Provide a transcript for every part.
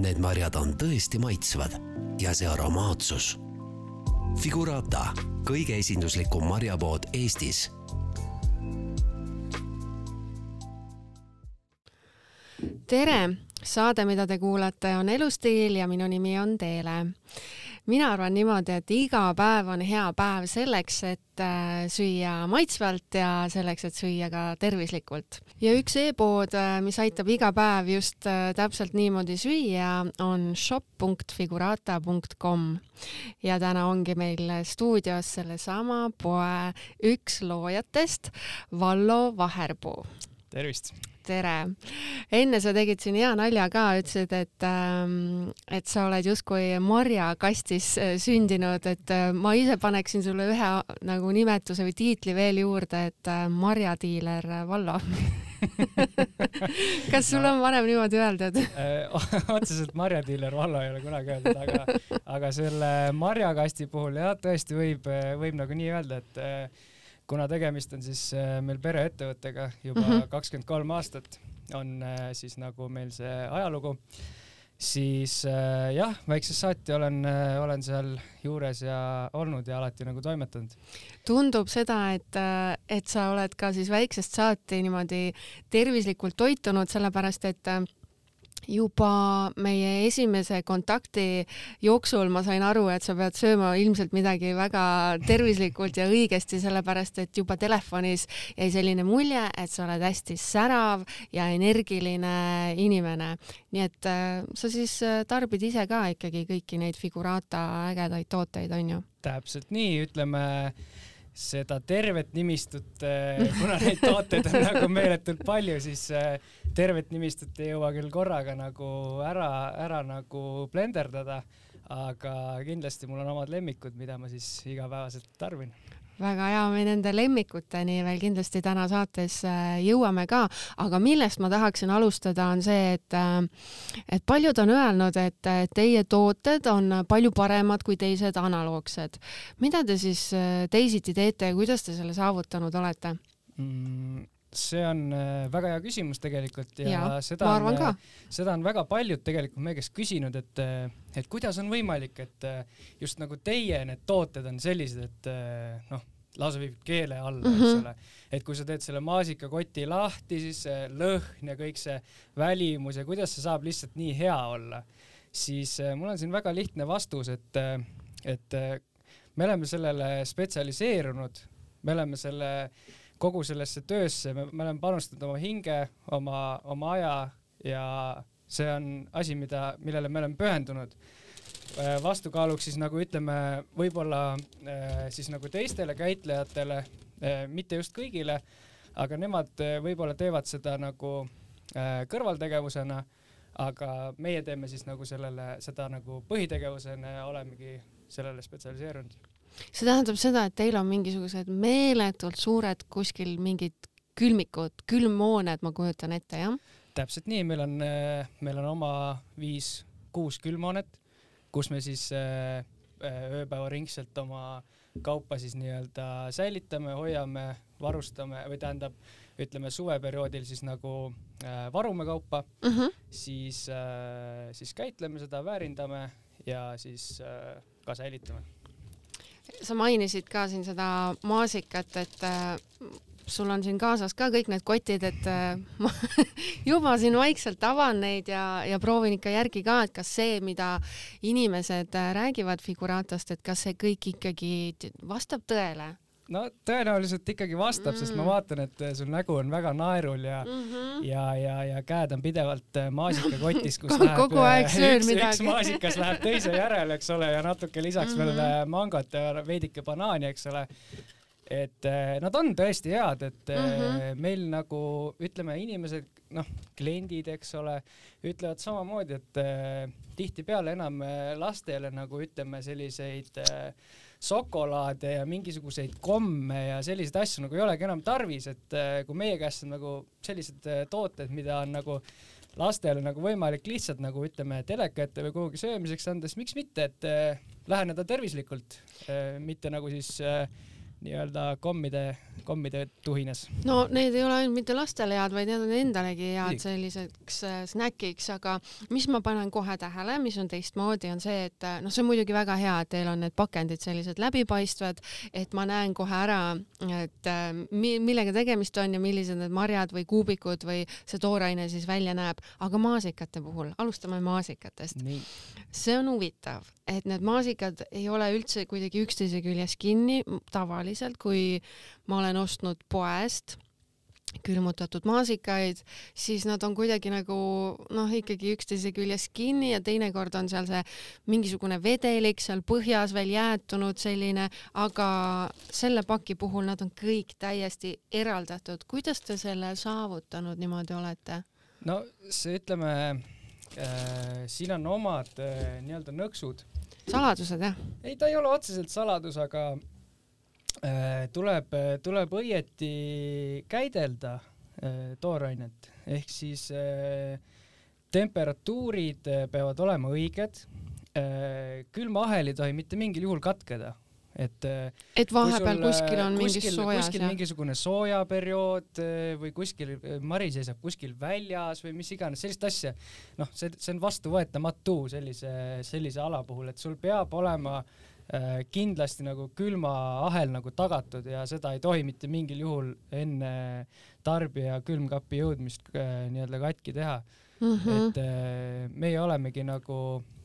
need marjad on tõesti maitsvad ja see aromaatsus. Figurata, kõige esinduslikum marjapood Eestis tere, saade, mida te kuulate, on Elustiil ja minu nimi on Teele. Mina arvan niimoodi, et iga päev on hea päev selleks, et äh, süüa maitsvalt ja selleks, et süüa ka tervislikult. ja üks e-pood, äh, mis aitab iga päev just äh, täpselt niimoodi süüa, on shop.figurata.com ja täna ongi meil stuudios sellesama poe üks loojatest, Vallo Vaherpuu. tervist! Tere! enne sa tegid siin hea nalja ka, ütlesid, et, ähm, et sa oled justkui marjakastis äh, sündinud, et äh, ma ise paneksin sulle ühe nagu nimetuse või tiitli veel juurde, et äh, marjadiiler Vallo. Kas sul on varem niimoodi öeldud? Otseselt marjadiiler Vallo ei ole kunagi öeldud, aga, aga selle marjakasti puhul jah, tõesti võib, võib nagu nii öelda, et kuna tegemist on siis äh, meil pereettevõttega juba mhm. kakskümmend kolm aastat, on äh, siis nagu meil see ajalugu, siis äh, jah, väiksest saati olen, olen seal juures ja olnud ja alati nagu toimetanud. tundub seda, et, et sa oled ka siis väiksest saati niimoodi tervislikult toitunud, sellepärast et juba meie esimese kontakti jooksul ma sain aru, et sa pead sööma ilmselt midagi väga tervislikult ja õigesti, sellepärast et juba telefonis jäi selline mulje, et sa oled hästi särav ja energiline inimene. nii et äh, sa siis äh, tarbid ise ka ikkagi kõiki neid Figurata ägedaid tooteid, on ju? täpselt nii, ütleme seda tervet nimistut, eh, kuna neid tooteid on nagu meeletult palju, siis tervet nimistut ei jõua küll korraga nagu ära, ära nagu blenderdada, aga kindlasti mul on omad lemmikud, mida ma siis igapäevaselt tarbin väga hea, me nende lemmikuteni veel kindlasti täna saates äh, jõuame ka, aga millest ma tahaksin alustada, on see, et äh, et paljud on öelnud, et teie tooted on palju paremad kui teised analoogsed. mida te siis äh, teisiti teete ja kuidas te selle saavutanud olete mm.? See on väga hea küsimus tegelikult ja, ja seda on, seda on väga paljud tegelikult meie käest küsinud, et, et kuidas on võimalik, et just nagu teie need tooted on sellised, et noh, lausa viib keele alla mm, -hmm. eks ole. et kui sa teed selle maasikakoti lahti, siis see lõhn ja kõik see välimus ja kuidas see saab lihtsalt nii hea olla, siis äh, mul on siin väga lihtne vastus, et, äh, et äh, me oleme sellele spetsialiseerunud, me oleme selle, kogu sellesse töösse, me oleme panustanud oma hinge, oma, oma aja ja see on asi, mida, millele me oleme pühendunud Äh, vastukaaluks siis nagu ütleme, võib-olla äh, siis nagu teistele käitlejatele, äh, mitte just kõigile, aga nemad võib-olla teevad seda nagu kõrvaltegevusena, aga meie teeme siis nagu sellele, seda nagu põhitegevusena ja olemegi sellele spetsialiseerunud. See tähendab seda, et teil on mingisugused meeletult suured kuskil mingid külmikud, külmhooned, ma kujutan ette, jah? täpselt nii, meil on, meil on oma viis-kuus külmhoonet kus me siis äh, äh, ööpäevaringselt oma kaupa siis nii-öelda säilitame, hoiame, varustame või tähendab, ütleme suveperioodil siis nagu äh, varume kaupa mm, -hmm. siis äh,, siis käitleme seda, väärindame ja siis äh, ka säilitame. Sa mainisid ka siin seda maasikat, et äh, sul on siin kaasas ka kõik need kotid, et äh, ma juba siin vaikselt avan neid ja, ja proovin ikka järgi ka, et kas see, mida inimesed äh, räägivad Figuratast, et kas see kõik ikkagi vastab tõele no tõenäoliselt ikkagi vastab mm., sest ma mm. vaatan, et äh, sul nägu on väga naerul ja mm, -hmm. ja, ja, ja käed on pidevalt maasikakotis, kus kogu, läheb kogu aeg söön midagi. üks maasikas läheb teise järele, eks ole, ja natuke lisaks mm -hmm. veel mangot ja veidike banaani, eks ole et nad on tõesti head, et mm -hmm. meil nagu ütleme, inimesed, noh, kliendid, eks ole, ütlevad samamoodi, et tihtipeale enam lastele nagu ütleme selliseid äh, šokolaade ja mingisuguseid komme ja selliseid asju nagu ei olegi enam tarvis, et äh, kui meie käest on nagu sellised äh, tooted, mida on nagu lastele nagu võimalik lihtsalt nagu ütleme teleka ette või kuhugi söömiseks anda, siis miks mitte, et äh, läheneda tervislikult mitte nagu siis äh, nii-öelda kommide, kommide tuhines. no need ei ole ainult mitte lastele head, vaid need on endalegi head selliseks äh, snäkiks, aga mis ma panen kohe tähele, mis on teistmoodi, on see, et noh, see on muidugi väga hea, et teil on need pakendid sellised läbipaistvad, et ma näen kohe ära, et äh, mi millega tegemist on ja millised need marjad või kuubikud või see tooraine siis välja näeb, aga maasikate puhul, alustame maasikatest. see on huvitav, et need maasikad ei ole üldse kuidagi üksteise küljes kinni tavaliselt, kui ma olen ostnud poest külmutatud maasikaid, siis nad on kuidagi nagu noh, ikkagi üksteise küljes kinni ja teinekord on seal see mingisugune vedelik seal põhjas veel jäätunud selline, aga selle paki puhul nad on kõik täiesti eraldatud. kuidas te selle saavutanud niimoodi olete? no see, ütleme äh,, siin on omad äh, nii-öelda nõksud. Saladused jah? ei, ta ei ole otseselt saladus, aga Äh, tuleb, tuleb õieti käidelda äh, toorainet ehk siis äh, temperatuurid peavad olema õiged. külmaahel ei tohi mitte mingil juhul katkeda, et et vahepeal kuskil on kuskil, mingi soojas kuskil jah? mingisugune soojaperiood või kuskil mari seisab kuskil väljas või mis iganes sellist asja, noh, see, see on vastuvõetamatu sellise, sellise ala puhul, et sul peab olema äh, Äh, kindlasti nagu külmaahel nagu tagatud ja seda ei tohi mitte mingil juhul enne tarbija külmkapi jõudmist äh, nii-öelda katki teha mm. -hmm. et äh, meie olemegi nagu äh,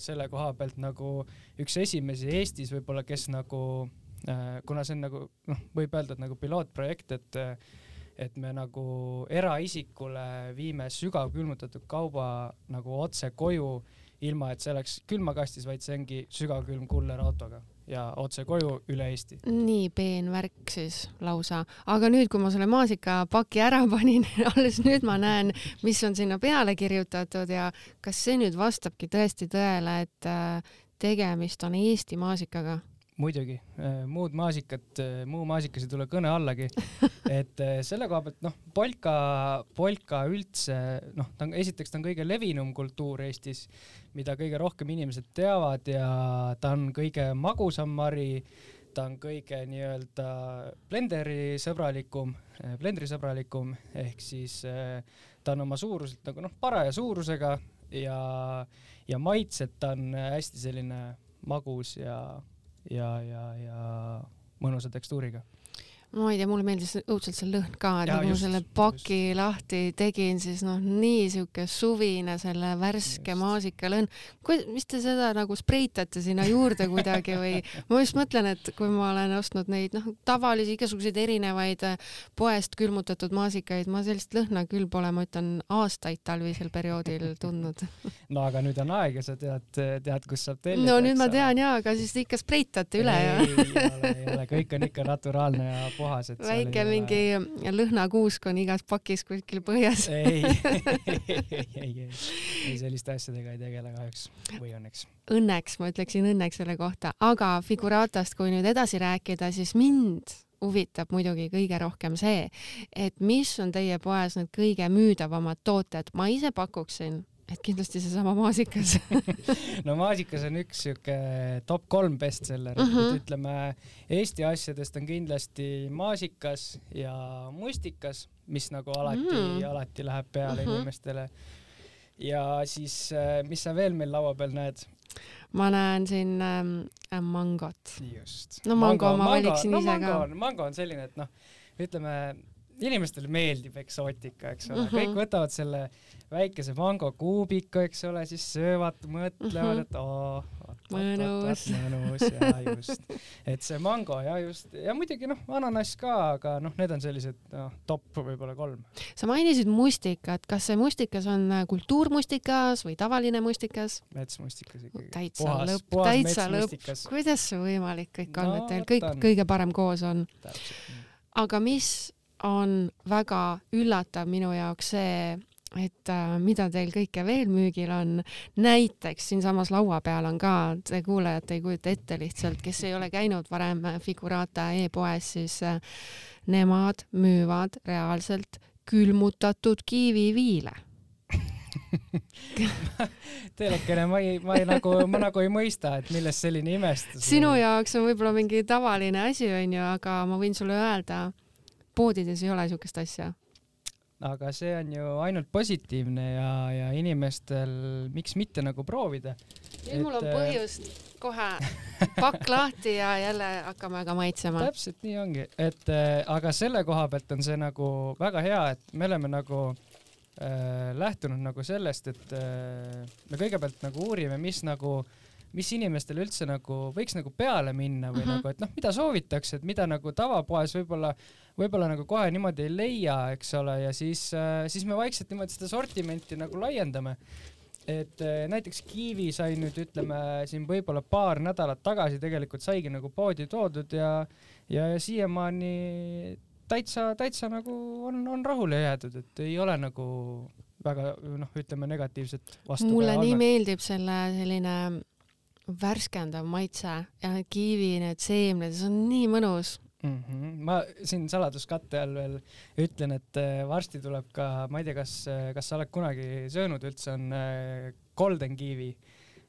selle koha pealt nagu üks esimesi Eestis võib-olla, kes nagu äh,, kuna see on nagu noh, võib öelda, et nagu pilootprojekt, et et me nagu eraisikule viime sügavkülmutatud kauba nagu otse koju ilma et see oleks külmakastis, vaid see ongi sügavkülm kuller autoga ja otse koju üle Eesti. nii peen värk siis lausa, aga nüüd, kui ma selle maasikapaki ära panin alles nüüd ma näen, mis on sinna peale kirjutatud ja kas see nüüd vastabki tõesti tõele, et äh, tegemist on Eesti maasikaga? Muidugi, äh, muud maasikat, äh, muu maasikas ei tule kõne allagi. et äh, selle koha pealt noh, polka, polka üldse noh, ta on, esiteks ta on kõige levinum kultuur Eestis, mida kõige rohkem inimesed teavad ja ta on kõige magusam mari, ta on kõige nii-öelda blenderi sõbralikum, blendri sõbralikum ehk siis ta on oma suuruselt nagu noh, paraja suurusega ja, ja maitselt ta on hästi selline magus ja ja, ja, ja mõnusa tekstuuriga ma ei tea, mulle meeldis õudselt see lõhn ka, et nagu ma selle paki just. lahti tegin, siis noh, nii siuke suvine selle värske maasikalõhn. mis te seda nagu spreitate sinna juurde kuidagi või ma just mõtlen, et kui ma olen ostnud neid noh, tavalisi igasuguseid erinevaid äh, poest külmutatud maasikaid, ma sellist lõhna küll pole, ma ütlen, aastaid talvisel perioodil tundnud no aga nüüd on aeg ja sa tead, tead, kus saab tellida. no nüüd ma tean ja, aga siis te ikka spreitate üle ja? ei, ei ole, ei ole, kõik on ikka naturaalne ja puhas, et väike mingi ole... lõhnakuusk on igas pakis kuskil põhjas. Ei ei, ei, ei, ei selliste asjadega ei tegele kahjuks. Või õnneks. Õnneks, ma ütleksin õnneks selle kohta, aga Figuratast, kui nüüd edasi rääkida, siis mind huvitab muidugi kõige rohkem see, et mis on teie poes need kõige müüdavamad tooted. ma ise pakuksin et kindlasti seesama maasikas no maasikas on üks siuke top kolm bestseller uh, -huh. et mhm. ütleme Eesti asjadest on kindlasti maasikas ja mustikas, mis nagu alati mm., alati läheb peale uh mhm. -huh. inimestele. ja siis, äh, mis sa veel meil laua peal näed? ma näen siin ähm, äh, mangot. just. no mango, mango ma valiksin no, ise ka. mango on selline, et noh, ütleme inimestele meeldib eksootika, eks ole mm, -hmm. kõik võtavad selle väikese mangokuubiku, eks ole, siis söövad, mõtlevad et oo, mõnus, mõnus ja just, et see mango ja just ja muidugi noh, ananass ka, aga noh, need on sellised noh, top võib-olla kolm. sa mainisid mustikat, kas see mustikas on äh, kultuurmustikas või tavaline mustikas? metsmustikas ikkagi. täitsa lõpp, täitsa lõpp, kuidas see võimalik kõik on no,, et teil kõik on. kõige parem koos on? aga mis on väga üllatav minu jaoks see, et äh, mida teil kõike veel müügil on. näiteks siinsamas laua peal on ka, te kuulajad ei kujuta ette lihtsalt, kes ei ole käinud varem Figurata e-poes, siis äh, nemad müüvad reaalselt külmutatud kiiviviile teelekene, ma ei, ma ei nagu, ma nagu ei mõista, et millest selline imestus. sinu jaoks on võib-olla mingi tavaline asi, onju, aga ma võin sulle öelda, poodides ei ole siukest asja. aga see on ju ainult positiivne ja, ja inimestel, miks mitte nagu proovida. nüüd mul on äh, põhjust kohe pakk lahti ja jälle hakkame ka maitsema. täpselt nii ongi, et äh, aga selle koha pealt on see nagu väga hea, et me oleme nagu äh, lähtunud nagu sellest, et äh, me kõigepealt nagu uurime, mis nagu mis inimestele üldse nagu võiks nagu peale minna või mm -hmm. nagu, et noh, mida soovitakse, et mida nagu tavapoes võib-olla, võib-olla nagu kohe niimoodi ei leia, eks ole, ja siis äh,, siis me vaikselt niimoodi seda sortimenti nagu laiendame. et äh, näiteks kiivi sai nüüd ütleme siin võib-olla paar nädalat tagasi tegelikult saigi nagu poodi toodud ja, ja, ja siiamaani täitsa, täitsa nagu on, on rahule jäädud, et ei ole nagu väga noh, ütleme negatiivset vastu. mulle nii andmed. meeldib selle selline värskendav maitse ja kiivi, need seemned, see on nii mõnus mm. -hmm. ma siin saladuskatte all veel ütlen, et äh, varsti tuleb ka, ma ei tea, kas, kas sa oled kunagi söönud üldse, on äh, golden kiivi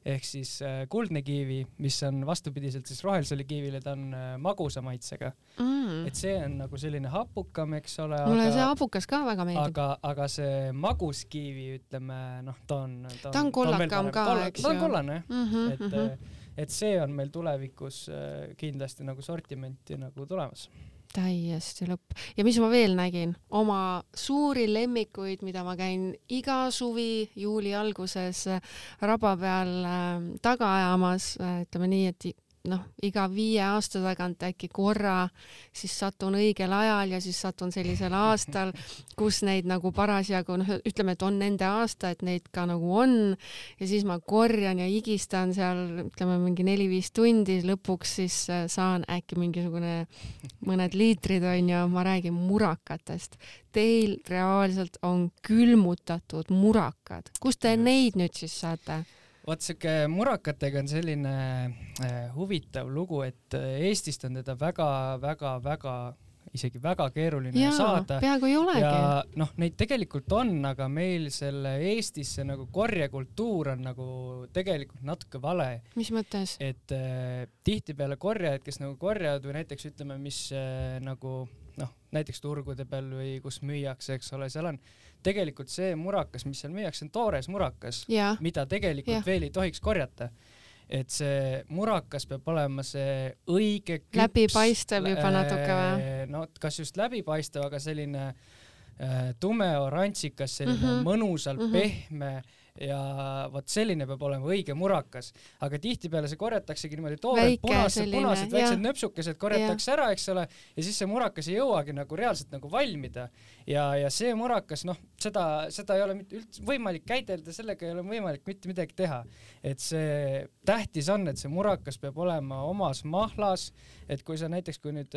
ehk siis äh, kuldne kiivi, mis on vastupidiselt siis rohelisele kiivile, ta on äh, magusa maitsega mm.. et see on nagu selline hapukam, eks ole. mulle aga, see hapukas ka väga meeldib. aga, aga see magus kiivi, ütleme noh, ta on. ta on kollakam ka, eks ju. ta on kollane mm, -hmm, et mm, -hmm. Et see on meil tulevikus äh, kindlasti nagu sortimenti nagu tulemas täiesti lõpp. ja mis ma veel nägin, oma suuri lemmikuid, mida ma käin iga suvi juuli alguses raba peal äh, taga ajamas, äh, ütleme nii, et noh, iga viie aasta tagant äkki korra, siis satun õigel ajal ja siis satun sellisel aastal, kus neid nagu parasjagu noh, ütleme, et on nende aasta, et neid ka nagu on ja siis ma korjan ja higistan seal ütleme mingi neli-viis tundi, lõpuks siis äh, saan äkki mingisugune mõned liitrid onju, ma räägin murakatest. Teil reaalselt on külmutatud murakad, kust te neid nüüd siis saate? Vot siuke murakatega on selline äh, huvitav lugu, et äh, Eestist on teda väga-väga-väga isegi väga keeruline Jaa, saada. peaaegu ei olegi. ja noh, neid tegelikult on, aga meil selle Eestis see nagu korjekultuur on nagu tegelikult natuke vale. mis mõttes? et äh, tihtipeale korjajad, kes nagu korjavad või näiteks ütleme, mis äh, nagu noh, näiteks turgude peal või kus müüakse, eks ole, seal on tegelikult see murakas, mis seal müüakse, on toores murakas, mida tegelikult ja. veel ei tohiks korjata. et see murakas peab olema see õige küps, läbipaistev juba natuke või? no kas just läbipaistev, aga selline äh, tumeoranžikas, selline mm -hmm. mõnusalt mm -hmm. pehme ja vot selline peab olema õige murakas, aga tihtipeale see korjataksegi niimoodi toorelt punased, punased väiksed nöpsukesed korjatakse ja. ära, eks ole, ja siis see murakas ei jõuagi nagu reaalselt nagu valmida ja, ja see murakas, noh, seda, seda ei ole mitte üldse võimalik käidelda, sellega ei ole võimalik mitte midagi teha. et see tähtis on, et see murakas peab olema omas mahlas, et kui sa näiteks, kui nüüd,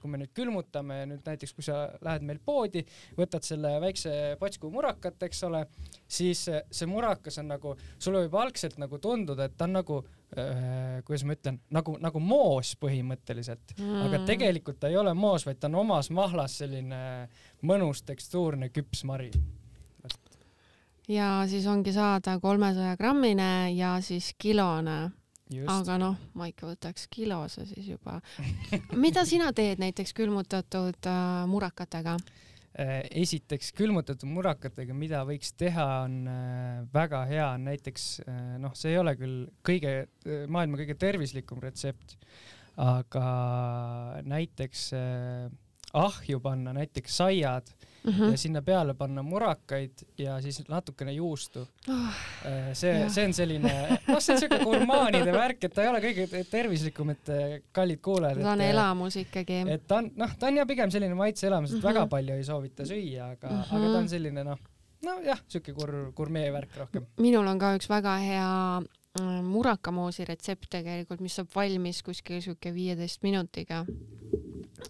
kui me nüüd külmutame nüüd näiteks, kui sa lähed meil poodi, võtad selle väikse patsku murakat, eks ole, siis see murakas on nagu, sulle võib algselt nagu tunduda, et ta on nagu äh,, kuidas ma ütlen, nagu, nagu moos põhimõtteliselt mm., aga tegelikult ta ei ole moos, vaid ta on omas mahlas selline mõnus tekstuurne küps mari. ja siis ongi saada kolmesaja grammine ja siis kilone Just. aga noh, ma ikka võtaks kilose siis juba. mida sina teed näiteks külmutatud äh, murakatega? Äh, esiteks külmutatud murakatega, mida võiks teha, on äh, väga hea, näiteks äh, noh, see ei ole küll kõige, maailma kõige tervislikum retsept, aga näiteks ahju panna näiteks saiad mm -hmm. ja sinna peale panna murakaid ja siis natukene juustu oh,. see, see on selline, noh, see on siuke gurmaanide värk, et ta ei ole kõige tervislikum, et äh, kallid kuulajad. ta on et, elamus ikkagi. et ta on, noh, ta on ja pigem selline maitseelamus, et mm -hmm. väga palju ei soovita süüa, aga mm, -hmm. aga ta on selline noh, nojah, siuke gur-, gurmee värk rohkem. minul on ka üks väga hea äh, murakamoosi retsept tegelikult, mis saab valmis kuskil siuke viieteist minutiga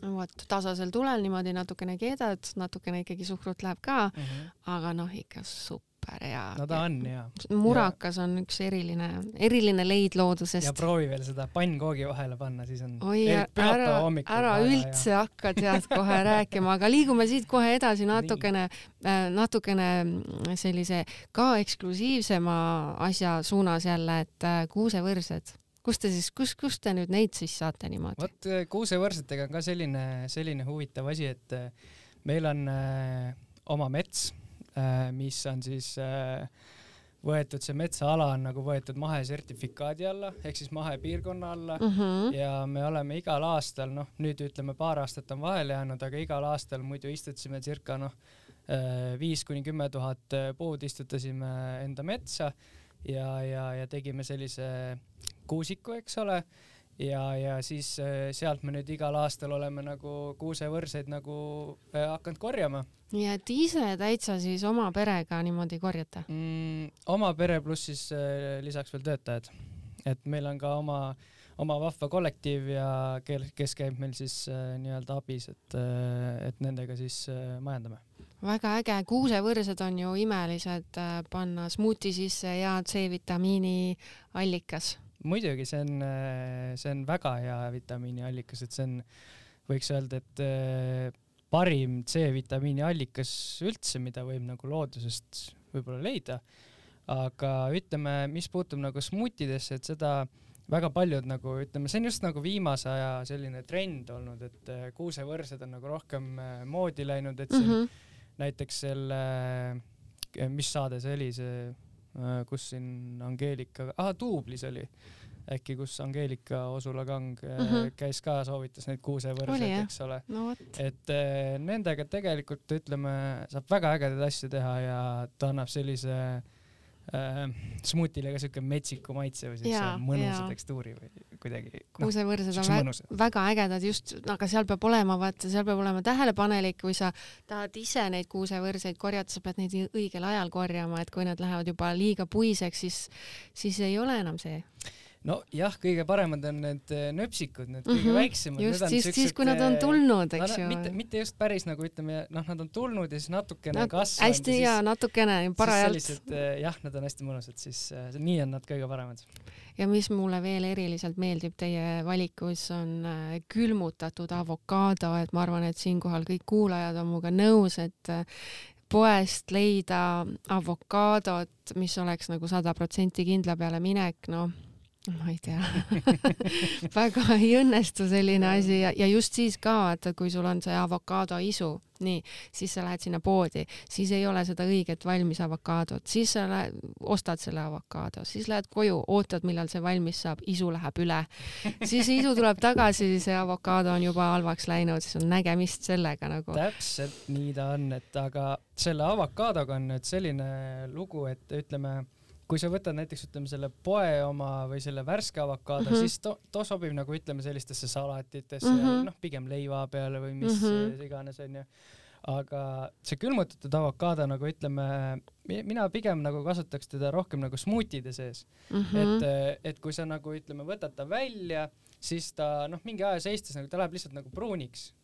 vot tasasel tulel niimoodi natukene keedad, natukene ikkagi suhkrut läheb ka mm, -hmm. aga noh, ikka super ja. no ta on ja. murakas on üks eriline, eriline leid loodusest. ja proovi veel seda pannkoogi vahele panna, siis on. oi, ära, ära üldse ja. hakka tead kohe rääkima, aga liigume siit kohe edasi natukene, äh, natukene sellise ka eksklusiivsema asja suunas jälle, et äh, kuusevõrsed kust te siis, kus, kust te nüüd neid siis saate niimoodi? vot kuusevõrsetega on ka selline, selline huvitav asi, et meil on äh, oma mets äh,, mis on siis äh, võetud, see metsaala on nagu võetud mahesertifikaadi alla ehk siis mahepiirkonna alla mm -hmm. ja me oleme igal aastal, noh, nüüd ütleme paar aastat on vahele jäänud, aga igal aastal muidu istutasime circa noh, viis kuni kümme tuhat puud istutasime enda metsa ja, ja, ja tegime sellise kuusiku, eks ole. Ja, ja siis äh, sealt me nüüd igal aastal oleme nagu kuusevõrseid nagu äh, hakanud korjama. nii et ise täitsa siis oma perega niimoodi korjate? Mm,? oma pere pluss siis äh, lisaks veel töötajad, et meil on ka oma, oma vahva kollektiiv ja kes käib meil siis äh, nii-öelda abis, et et nendega siis äh, majandame. Väga äge, kuusevõrsed on ju imelised äh, panna smuuti sisse ja C-vitamiini allikas muidugi, see on, see on väga hea vitamiini allikas, et see on, võiks öelda, et äh, parim C-vitamiini allikas üldse, mida võib nagu loodusest võib-olla leida. aga ütleme, mis puutub nagu smuutidesse, et seda väga paljud nagu ütleme, see on just nagu viimase aja selline trend olnud, et äh, kuusevõrsed on nagu rohkem äh, moodi läinud, et siin mm -hmm. näiteks selle, mis saade see oli, see Äh, kus siin Angeelika, ah Tuublis oli äkki, kus Angeelika Osula Kang mm -hmm. käis ka, soovitas neid kuusevõrseid, eks ole no,. et äh, nendega tegelikult ütleme, saab väga ägedaid asju teha ja ta annab sellise äh, smuutile ka siuke metsiku maitse või siukse mõnusa ja. tekstuuri või kuidagi no,. kuusevõrsed on vä väga ägedad just, aga seal peab olema, vaata, seal peab olema tähelepanelik, kui sa tahad ise neid kuusevõrseid korjata, sa pead neid õigel ajal korjama, et kui nad lähevad juba liiga puiseks, siis, siis ei ole enam see nojah, kõige paremad on need eh, nöpsikud, need kõige mm -hmm. väiksemad. just siis, siis kui nad on eh, tulnud, eks ju. mitte, mitte just päris nagu ütleme, noh, nad on tulnud ja siis natukene no, kasvanud. hästi ja natukene, parajalt. eh, jah, nad on hästi mõnusad, siis nii on nad kõige paremad. ja mis mulle veel eriliselt meeldib teie valikus, on külmutatud avokaado, et ma arvan, et siinkohal kõik kuulajad on minuga nõus, et poest leida avokaadot, mis oleks nagu sada protsenti kindla peale minek, noh ma ei tea. Väga ei õnnestu selline asi ja, ja just siis ka, vaata, kui sul on see avokaado isu, nii, siis sa lähed sinna poodi, siis ei ole seda õiget valmis avokaadot, siis sa lähed, ostad selle avokaado, siis lähed koju, ootad, millal see valmis saab, isu läheb üle, siis isu tuleb tagasi, see avokaado on juba halvaks läinud, siis on nägemist sellega nagu. täpselt nii ta on, et aga selle avokaadoga on nüüd selline lugu, et ütleme kui sa võtad näiteks ütleme selle poe oma või selle värske avokaado mm, -hmm. siis too, too sobib nagu ütleme sellistesse salatitesse mm -hmm. noh, pigem leiva peale või mis mm -hmm. iganes onju. aga see külmutatud avokaado nagu ütleme, mina pigem nagu kasutaks teda rohkem nagu smuutide sees mm. -hmm. et, et kui sa nagu ütleme, võtad ta välja, siis ta noh, mingi aja seistes nagu ta läheb lihtsalt nagu pruuniks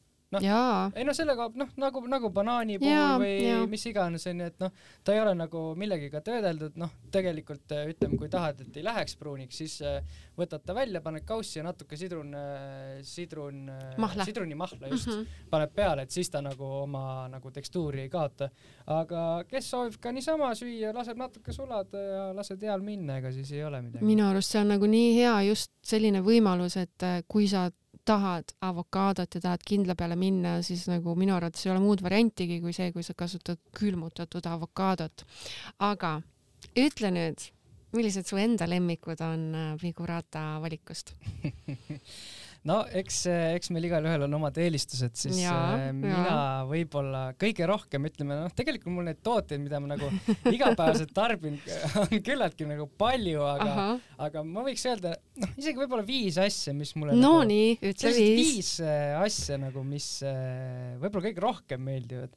noh, ei noh, sellega noh, nagu, nagu banaani puhul ja, või ja. mis iganes onju, et noh, ta ei ole nagu millegiga töödeldud, noh, tegelikult äh, ütleme, kui tahad, et ei läheks pruuniks, siis äh, võtad ta välja, paned kaussi ja natuke sidrun, äh, sidrun, sidrunimahla just mm, -hmm. paned peale, et siis ta nagu oma nagu tekstuuri ei kaota. aga kes soovib ka niisama süüa, laseb natuke sulada ja lased heal minna, ega siis ei ole midagi. minu arust see on nagu nii hea just selline võimalus, et kui sa tahad avokaadot ja tahad kindla peale minna, siis nagu minu arvates ei ole muud variantigi kui see, kui sa kasutad külmutatud avokaadot. aga ütle nüüd, millised su enda lemmikud on Figurata äh, valikust no eks, eks meil igalühel on omad eelistused, siis ja, äh, mina võib-olla kõige rohkem ütleme, noh, tegelikult mul neid tooteid, mida ma nagu igapäevaselt tarbin, on küllaltki nagu palju, aga, aga ma võiks öelda, noh, isegi võib-olla viis asja, mis mulle no nagu, nii, ütle viis. viis äh, asja nagu, mis võib-olla kõige rohkem meeldivad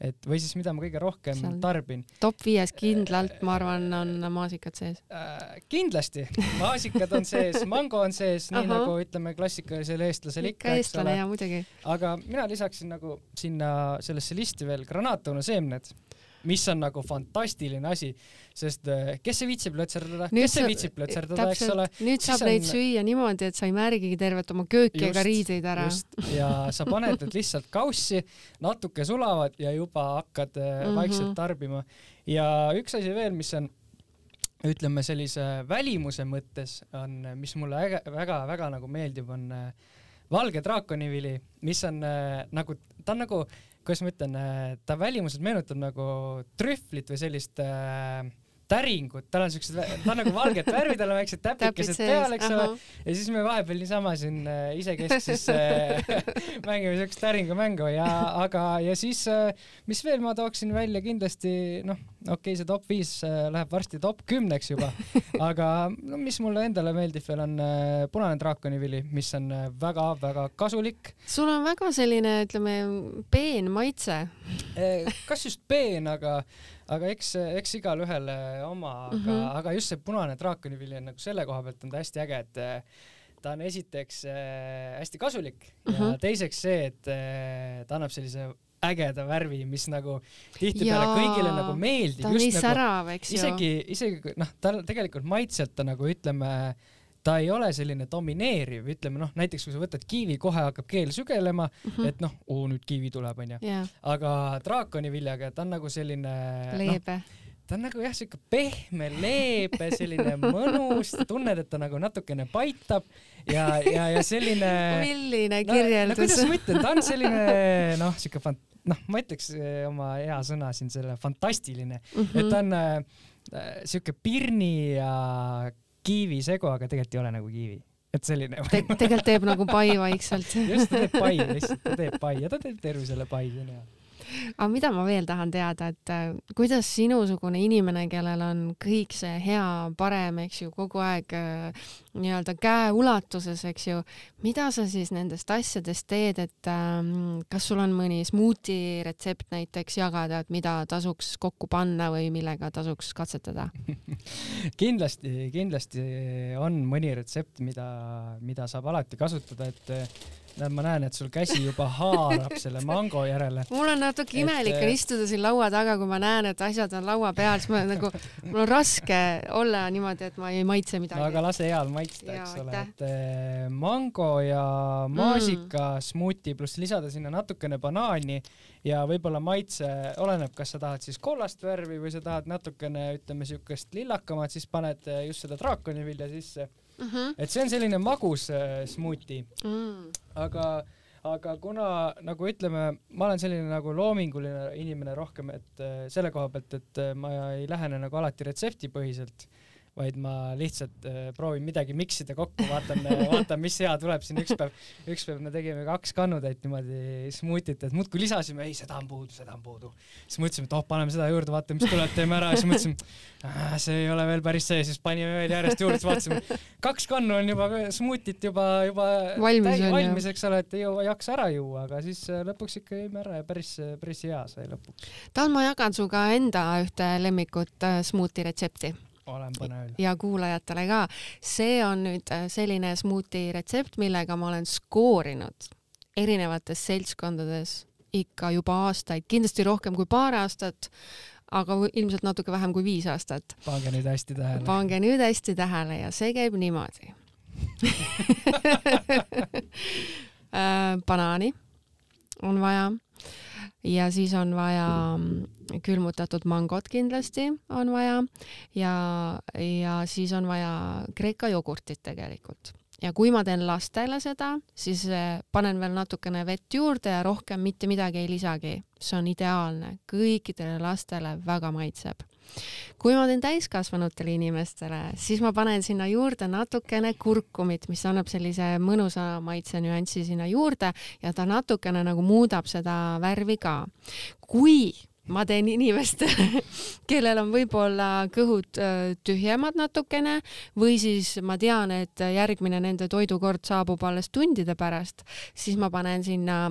et või siis mida ma kõige rohkem Seal tarbin. top viies kindlalt, ma arvan, on maasikad sees äh,. kindlasti, maasikad on sees, mango on sees, nii nagu ütleme klassikalisel eestlasel ikka, ikka, eks ole. aga mina lisaksin nagu sinna sellesse listi veel granaatõunaseemned mis on nagu fantastiline asi, sest äh, kes ei viitsi plötserdada, kes ei viitsi plötserdada, eks ole. nüüd saab on... neid süüa niimoodi, et sa ei märgigi tervet oma kööki just, ega riideid ära. ja sa paned need lihtsalt kaussi, natuke sulavad ja juba hakkad mm -hmm. vaikselt tarbima. ja üks asi veel, mis on ütleme sellise välimuse mõttes on, mis mulle väga-väga nagu meeldib, on äh, valge draakonivili, mis on äh, nagu, ta on nagu, kuidas ma ütlen, äh, ta välimuselt meenutab nagu trühvlit või sellist äh, täringut, tal on siuksed, ta on nagu valget värvi, tal on väiksed täpikesed peal, eks ole. ja siis me vahepeal niisama siin äh, isekeskis äh, mängime siukest täringumängu ja, aga, ja siis äh, mis veel ma tooksin välja kindlasti, noh, okei okay,, see top viis äh, läheb varsti top kümneks juba, aga no mis mulle endale meeldib veel on äh, punane draakonivili, mis on väga-väga äh, kasulik. sul on väga selline, ütleme, peen maitse. kas just peen, aga aga eks, eks igalühel oma, aga mm, -hmm. aga just see punane draakonivili on nagu selle koha pealt on ta hästi äge, et ta on esiteks hästi kasulik mm -hmm. ja teiseks see, et ta annab sellise ägeda värvi, mis nagu tihtipeale kõigile nagu meeldib. ta on nii nagu, särav, eks ju. isegi, isegi noh, tal tegelikult maitselt ta nagu ütleme ta ei ole selline domineeriv, ütleme noh, näiteks kui sa võtad kiivi, kohe hakkab keel sügelema mm, -hmm. et noh, oo nüüd kiivi tuleb, onju yeah.. aga draakoniviljaga ta on nagu selline leebe no, ta on nagu jah, siuke pehme, leebe, selline mõnus, tunned, et ta nagu natukene paitab ja, ja, ja selline. milline kirjeldus no,. no kuidas ma ütlen, ta on selline noh, siuke fant-, noh, ma ütleks eh, oma hea sõna siin, selle fantastiline mm, -hmm. et ta on äh, siuke pirni ja kiivi segu, aga tegelikult ei ole nagu kiivi et selline Te. tegelikult teeb nagu pai vaikselt. just, ta teeb pai lihtsalt, ta teeb pai ja ta teeb tervisele pai, see on hea aga mida ma veel tahan teada, et äh, kuidas sinusugune inimene, kellel on kõik see hea, parem, eks ju, kogu aeg äh, nii-öelda käeulatuses, eks ju, mida sa siis nendest asjadest teed, et ähm, kas sul on mõni smuuti retsept näiteks jagada, et mida tasuks kokku panna või millega tasuks katsetada? Kindlasti, kindlasti on mõni retsept, mida, mida saab alati kasutada, et näed, ma näen, et sul käsi juba haarab selle mango järele. mul on natuke imelik on istuda siin laua taga, kui ma näen, et asjad on laua peal, siis ma nagu, mul on raske olla niimoodi, et ma ei maitse midagi. no aga lase heal maitsta, eks ole, et eh, mango ja maasika mm. smuuti pluss lisada sinna natukene banaani ja võib-olla maitse, oleneb, kas sa tahad siis kollast värvi või sa tahad natukene, ütleme, siukest lillakamat, siis paned just seda draakonivilja sisse mm. -hmm. et see on selline magus äh, smuuti mm.. aga, aga kuna nagu ütleme, ma olen selline nagu loominguline inimene rohkem, et äh, selle koha pealt, et äh, ma ei lähene nagu alati retseptipõhiselt vaid ma lihtsalt äh, proovin midagi miksida kokku, vaatan äh, vaatan, mis hea tuleb siin üks päev, üks päev me tegime kaks kannutäit niimoodi smuutit, et muudkui lisasime, ei, seda on puudu, seda on puudu. siis mõtlesime, et oh, paneme seda juurde, vaatame, mis tuleb, teeme ära, siis mõtlesime, see ei ole veel päris see, siis panime veel järjest juurde, siis vaatasime, kaks kannu on juba smuutit juba, juba valmis, täi, valmis, eks ole, et ei jõua, jaksa ära juua, aga siis äh, lõpuks ikka jõime ära ja päris, päris hea sai lõpuks. ma jagan sinuga enda ühte lemmikut smuuti retsepti olen põnevil. ja kuulajatele ka. see on nüüd äh, selline smuuti retsept, millega ma olen skoorinud erinevates seltskondades ikka juba aastaid, kindlasti rohkem kui paar aastat, aga ilmselt natuke vähem kui viis aastat. pange nüüd hästi tähele. pange nüüd hästi tähele ja see käib niimoodi äh, banaani on vaja ja siis on vaja mm, külmutatud mangot kindlasti on vaja. Ja, ja siis on vaja kreeka jogurtit tegelikult. Ja kui ma teen lastele seda, siis eh, panen veel natukene vett juurde ja rohkem mitte midagi ei lisagi. see on ideaalne, kõikidele lastele väga maitseb kui ma teen täiskasvanutele inimestele, siis ma panen sinna juurde natukene kurkumit, mis annab sellise mõnusa maitse nüansi sinna juurde ja ta natukene nagu muudab seda värvi ka. kui ma teen inimestele, kellel on võib-olla kõhud tühjemad natukene või siis ma tean, et järgmine nende toidukord saabub alles tundide pärast, siis ma panen sinna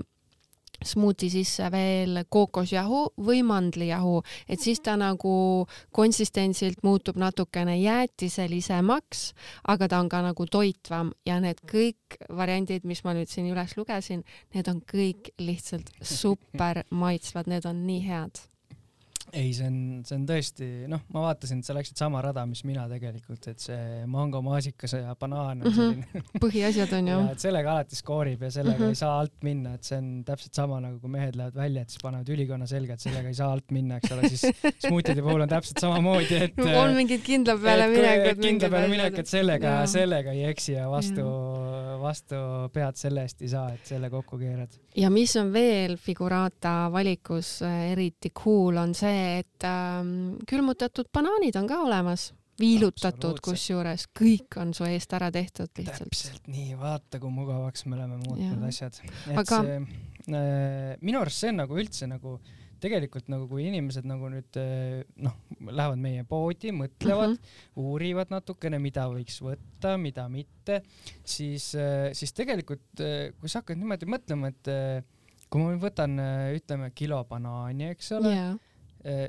smuuti sisse veel kookosjahu või mandlijahu, et siis ta nagu konsistentsilt muutub natukene jäätiselisemaks, aga ta on ka nagu toitvam. Ja need kõik variandid, mis ma nüüd siin üles lugesin, need on kõik lihtsalt super maitsvad, need on nii head ei, see on, see on tõesti, noh, ma vaatasin, et sa läksid sama rada, mis mina tegelikult, et see mango, maasikas ja banaan on Mhm. selline põhiasjad on ju et sellega alati skoorib ja sellega Mhm. ei saa alt minna, et see on täpselt sama nagu kui mehed lähevad välja, et siis panevad ülikonna selga, et sellega ei saa alt minna, eks ole, siis smuutide puhul on täpselt samamoodi, et on mingid kindla peale minekud kindla peale minek, et sellega, sellega ei eksi ja vastu, vastu pead selle eest ei saa, et selle kokku keerad. ja mis on veel Figurata valikus eriti cool, on see, et ähm, külmutatud banaanid on ka olemas, viilutatud kusjuures, kõik on su eest ära tehtud lihtsalt. täpselt nii, vaata kui mugavaks me oleme muutnud Jaa. asjad. et Aga- see äh,, minu arust see on nagu üldse nagu tegelikult nagu kui inimesed nagu nüüd äh, noh, lähevad meie poodi, mõtlevad mm. -hmm. uurivad natukene, mida võiks võtta, mida mitte, siis, siis tegelikult kui sa hakkad niimoodi mõtlema, et äh, kui ma võtan, ütleme, kilo banaani, eks ole Eh,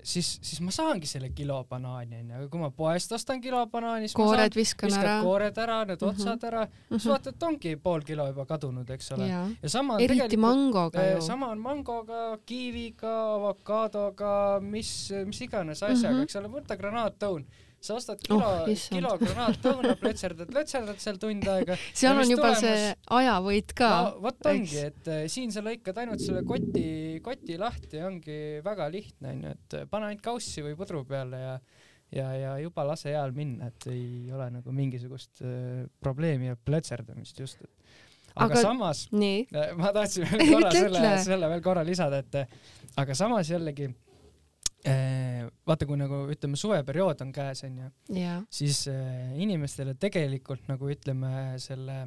siis, siis ma saangi selle kilo banaani onju, aga kui ma poest ostan kilo banaani, siis koored saan, viskan ära. koored ära, need Mhm. otsad ära -hmm. siis vaatad, et ongi pool kilo juba kadunud, eks ole. ja sama on eriti mangoga eh, ju. sama on mangoga, kiiviga, avokaadoga, mis, mis iganes asjaga mm, Mhm. -hmm. eks ole, võta granaatõun. Sa ostad kilo Oh, kilo granaatõuna, plötserdad, plötserdad seal tund aega. seal on juba tulemus? see ajavõit ka no vot ongi, et eh, siin sa lõikad ainult selle koti, koti lahti ongi väga lihtne onju, et eh, pane ainult kaussi või pudru peale ja ja, ja juba lase heal minna, et ei ole nagu mingisugust äh, probleemi ja plötserdamist just. aga, Aga- samas äh, ma tahtsin veel korra selle selle veel korra lisada, et äh, aga samas jällegi äh, vaata, kui nagu ütleme, suveperiood on käes onju, siis äh, inimestele tegelikult nagu ütleme selle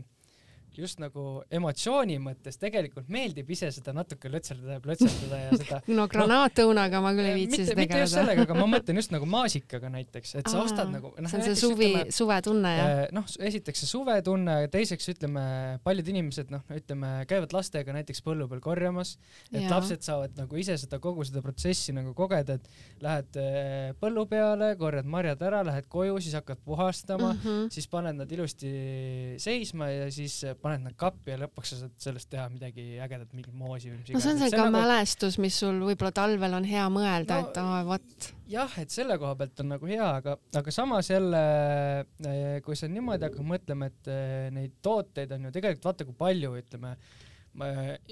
just nagu emotsiooni mõttes tegelikult meeldib ise seda natuke lötserdada ja plötserdada ja seda no granaatõunaga ma küll ei viitsi mitte, mitte just tegeleda. sellega, aga ma mõtlen just nagu maasikaga näiteks, et sa Aa, ostad nagu see on see suvi, suvetunne jah? äh, noh, esiteks see suvetunne ja teiseks ütleme, paljud inimesed noh, ütleme käivad lastega näiteks põllu peal korjamas, et Jaa. lapsed saavad nagu ise seda kogu seda protsessi nagu kogeda, et lähed äh, põllu peale, korjad marjad ära, lähed koju, siis hakkad puhastama mm, Mhm. siis paned nad ilusti seisma ja siis paned nad kappi ja lõpuks sa saad sellest teha midagi ägedat, mingit moosi või mis no see on iganes. see ka nagu- mälestus, mis sul võib-olla talvel on hea mõelda No, et aa vot, jah, et selle koha pealt on nagu hea, aga, aga samas jälle, kui sa niimoodi hakkad mõtlema, et eh, neid tooteid on ju tegelikult vaata kui palju, ütleme,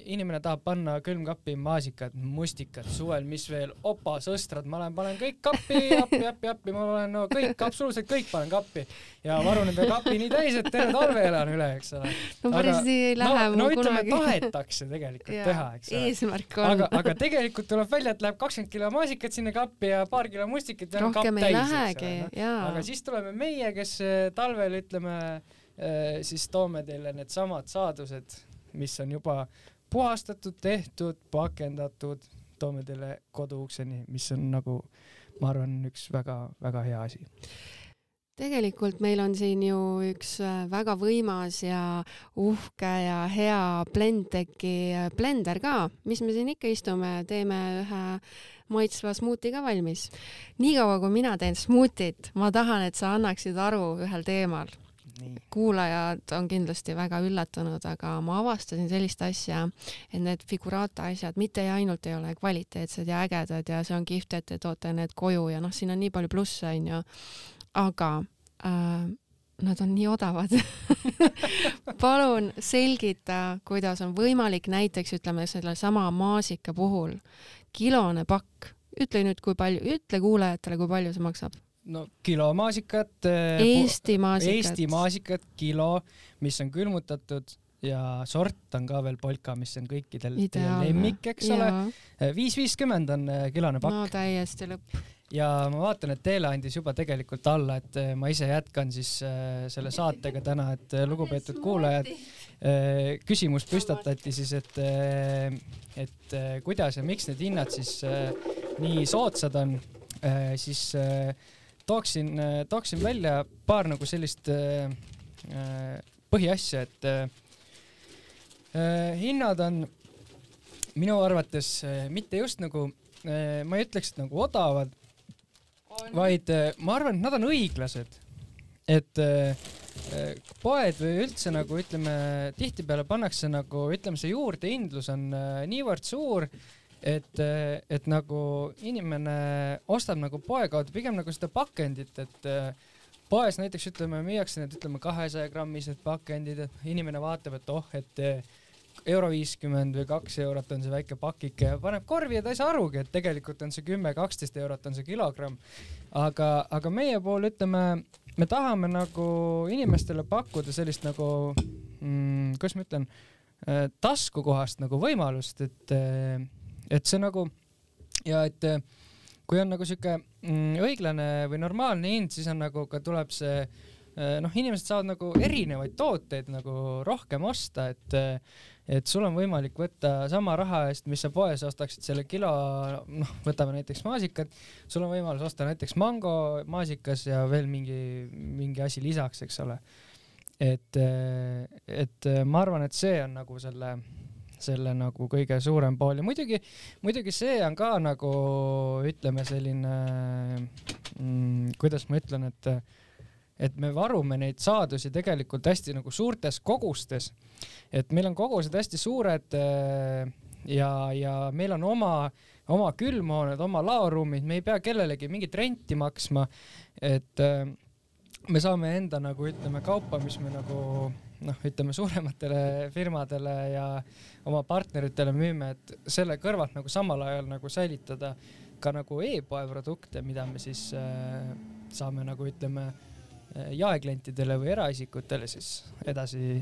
inimene tahab panna külmkappi maasikad, mustikad, suvel, mis veel, opa, sõstrad, ma lähen panen kõik kappi, appi, appi, appi, ma panen no kõik, absoluutselt kõik panen kappi ja varun enda kapi nii täis, et terve talve elan üle, eks ole. no päris nii ei lähe no, no mul ütleme, kunagi. tahetakse tegelikult teha, eks ole eesmärk on aga, aga tegelikult tuleb välja, et läheb kakskümmend kilo maasikat sinna kappi ja paar kilo mustikit ja on kapp täis, eks ole. jaa aga. siis tuleme meie, kes eh, talvel ütleme, siis toome teile needsamad saadused, mis on juba puhastatud, tehtud, pakendatud, toome teile koduukseni, mis on nagu, ma arvan, üks väga-väga hea asi. tegelikult meil on siin ju üks äh, väga võimas ja uhke ja hea Blendteki äh, blender ka, mis me siin ikka istume, teeme ühe maitsva smuuti ka valmis. niikaua kui mina teen smuutit, ma tahan, et sa annaksid aru ühel teemal. Kuulajad on kindlasti väga üllatunud, aga ma avastasin sellist asja, et need figuraata asjad mitte ainult ei ole kvaliteetsed ja ägedad ja see on kihvt, et te toote need koju ja noh, siin on nii palju plusse, onju. aga äh, nad on nii odavad. palun selgita, kuidas on võimalik näiteks ütleme sellesama maasika puhul kilone pakk, ütle nüüd, kui palju, ütle kuulajatele, kui palju see maksab. No kilo maasikat. Eesti maasikat. Eesti maasikat kilo, mis on külmutatud ja sort on ka veel polka, mis on kõikidel lemmik, eks ole. viis viiskümmend on eh, kilone pakk no täiesti lõpp. ja ma vaatan, et Teele andis juba tegelikult alla, et eh, ma ise jätkan siis eh, selle saatega täna, et eh, lugupeetud kuulajad, küsimus püstatati siis, et, et eh, kuidas ja miks need hinnad siis eh, nii soodsad on, siis eh, tooksin, tooksin välja paar nagu sellist eh, eh, põhiasja, et hinnad on minu arvates mitte just nagu, ma ei ütleks, et nagu odavad, vaid ma arvan, et nad on õiglased. et poed või üldse nagu ütleme, tihtipeale pannakse nagu ütleme, see juurdehindlus on niivõrd suur, et, et nagu inimene ostab nagu poe kaudu pigem nagu seda pakendit, et poes näiteks ütleme, müüakse need, ütleme kahesaja grammised pakendid, et inimene vaatab, et oh, et euro viiskümmend või kaks eurot on see väike pakike ja paneb korvi ja ta ei saa arugi, et tegelikult on see kümme, kaksteist eurot on see kilogramm. aga, aga meie pool ütleme, me tahame nagu inimestele pakkuda sellist nagu mm,, kuidas ma ütlen, taskukohast nagu võimalust, et, et see nagu ja et äh, kui on nagu sihuke mm, õiglane või normaalne hind, siis on nagu ka tuleb see noh, inimesed saavad nagu erinevaid tooteid nagu rohkem osta, et et sul on võimalik võtta sama raha eest, mis sa poes ostaksid selle kilo, noh, võtame näiteks maasikad, sul on võimalus osta näiteks mango, maasikas ja veel mingi, mingi asi lisaks, eks ole. et, et ma arvan, et see on nagu selle, selle nagu kõige suurem pool ja muidugi, muidugi see on ka nagu ütleme, selline mm,, kuidas ma ütlen, et et me varume neid saadusi tegelikult hästi nagu suurtes kogustes. et meil on kogused hästi suured äh, ja, ja meil on oma, oma külmhooned, oma laoruumid, me ei pea kellelegi mingit renti maksma. et äh, me saame enda nagu ütleme kaupa, mis me nagu noh, ütleme suurematele firmadele ja oma partneritele müüme, et selle kõrvalt nagu samal ajal nagu säilitada ka nagu e-poe produkte, mida me siis äh, saame nagu ütleme Eh, jaeklientidele või eraisikutele siis edasi,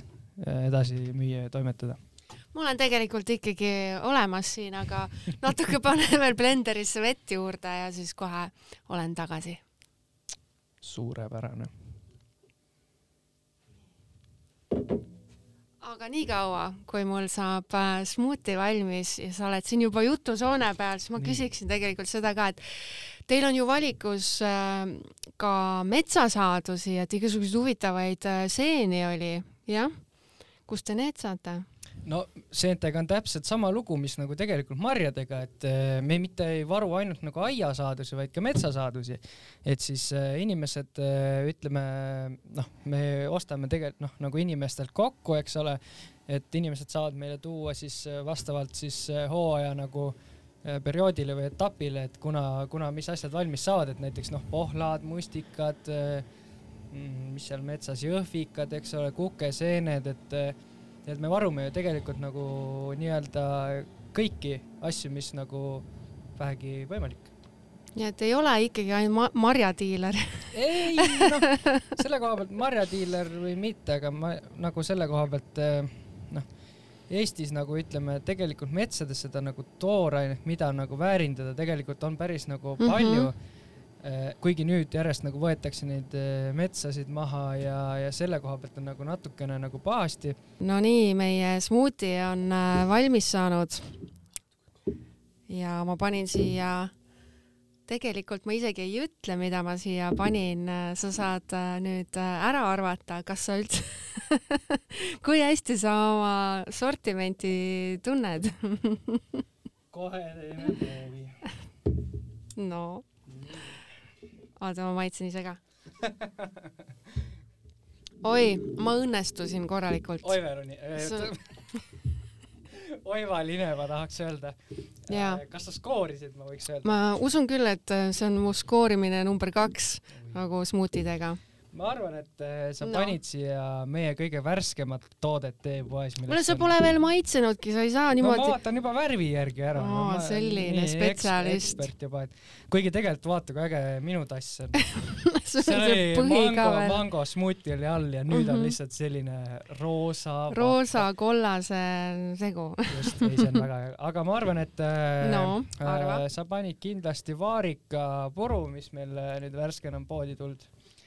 eh, edasi müüa ja toimetada? mul on tegelikult ikkagi olemas siin, aga natuke panen veel blenderisse vett juurde ja siis kohe olen tagasi. suurepärane. Aga niikaua, kui mul saab äh, smuuti valmis ja sa oled siin juba jutusoone peal, siis ma küsiksin tegelikult seda ka, et Teil on ju valikus äh, ka metsasaadusi, et igasuguseid huvitavaid äh, seeni oli, jah? kust te need saate? No seentega on täpselt sama lugu, mis nagu tegelikult marjadega, et äh, me mitte ei varu ainult nagu aiasaadusi, vaid ka metsasaadusi. et siis inimesed, ütleme noh, me ostame tegelikult noh, nagu inimestelt kokku, eks ole, et inimesed saavad meile tuua siis vastavalt siis hooaja nagu perioodile või etapile, et kuna, kuna, mis asjad valmis saavad, et näiteks noh, pohlad, mustikad, mm, mis seal metsas, jõhvikad, eks ole, kukeseened, et, äh, et me varume ju tegelikult nagu nii-öelda kõiki asju, mis nagu vähegi võimalik. nii et ei ole ikkagi ainult ma marjadiiler ei, noh, selle koha pealt marjadiiler või mitte, aga ma nagu selle koha pealt noh Eestis nagu ütleme, tegelikult metsades seda nagu toorainet, mida nagu väärindada, tegelikult on päris nagu mhm. palju mm. -hmm. Kuigi nüüd järjest nagu võetakse neid eh, metsasid maha ja, ja selle koha pealt on nagu natukene nagu pahasti. Nonii, meie smuuti on äh, valmis saanud. ja ma panin siia tegelikult ma isegi ei ütle, mida ma siia panin, sa saad äh, nüüd äh, ära arvata, kas sa üldse kui hästi sa oma sortimenti tunned kohe teeme proovi. no, oota, ma maitsen ise ka. oi, ma õnnestusin korralikult. oi, Veroni Sa oivaline, ma tahaks öelda. Äh, kas sa skoorisid, ma võiks öelda? ma usun küll, et äh, see on mu skoorimine number kaks nagu smuutidega ma arvan, et äh, sa no. panid siia meie kõige värskemat toodet teepoes. kuule, sa pole veel maitsenudki, sa ei saa niimoodi no,. ma vaatan juba värvi järgi ära. No, selline spetsialist. ekspert juba, et kuigi tegelikult vaata kui äge minu tass on see oli mango, mango smuuti oli all ja nüüd mm -hmm. on mhm. lihtsalt selline roosa. roosa kollase segu just, ei see on väga hea, aga ma arvan, et äh, no, äh, sa panid kindlasti vaarika puru, mis meil nüüd värskena on poodi tulnud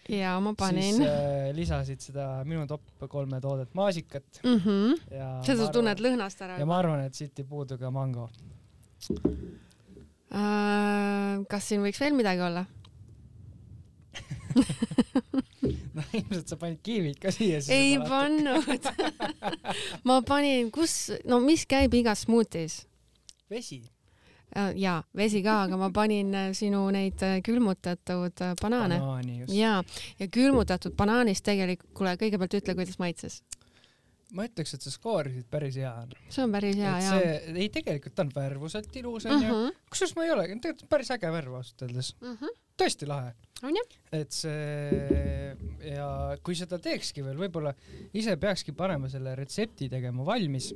ja ma panin. siis äh, lisasid seda minu top kolme toodet, maasikat mm. -hmm. seda sa tunned lõhnast ära. ja ma arvan, et siit ei puudu ka mango äh,. kas siin võiks veel midagi olla no ilmselt sa panid kiivid ka siia. ei pannud ma panin, kus, no mis käib igas smuutis? vesi Äh, ja vesi ka, aga ma panin äh, sinu neid äh, külmutatud banaane. banaani, ja, külmutatud banaanist tegelikult, kuule, kõigepealt ütle, kuidas maitses. ma ütleks, et sa skoorisid päris hea. see on päris hea, jaa. ei, tegelikult on värvuselt ilus onju -hmm.. Kusjuures ma ei olegi, tegelikult päris äge värv ausalt öeldes mm. -hmm. tõesti lahe. on jah? et see ja kui seda teekski veel, võib-olla ise peakski panema selle retsepti tegema valmis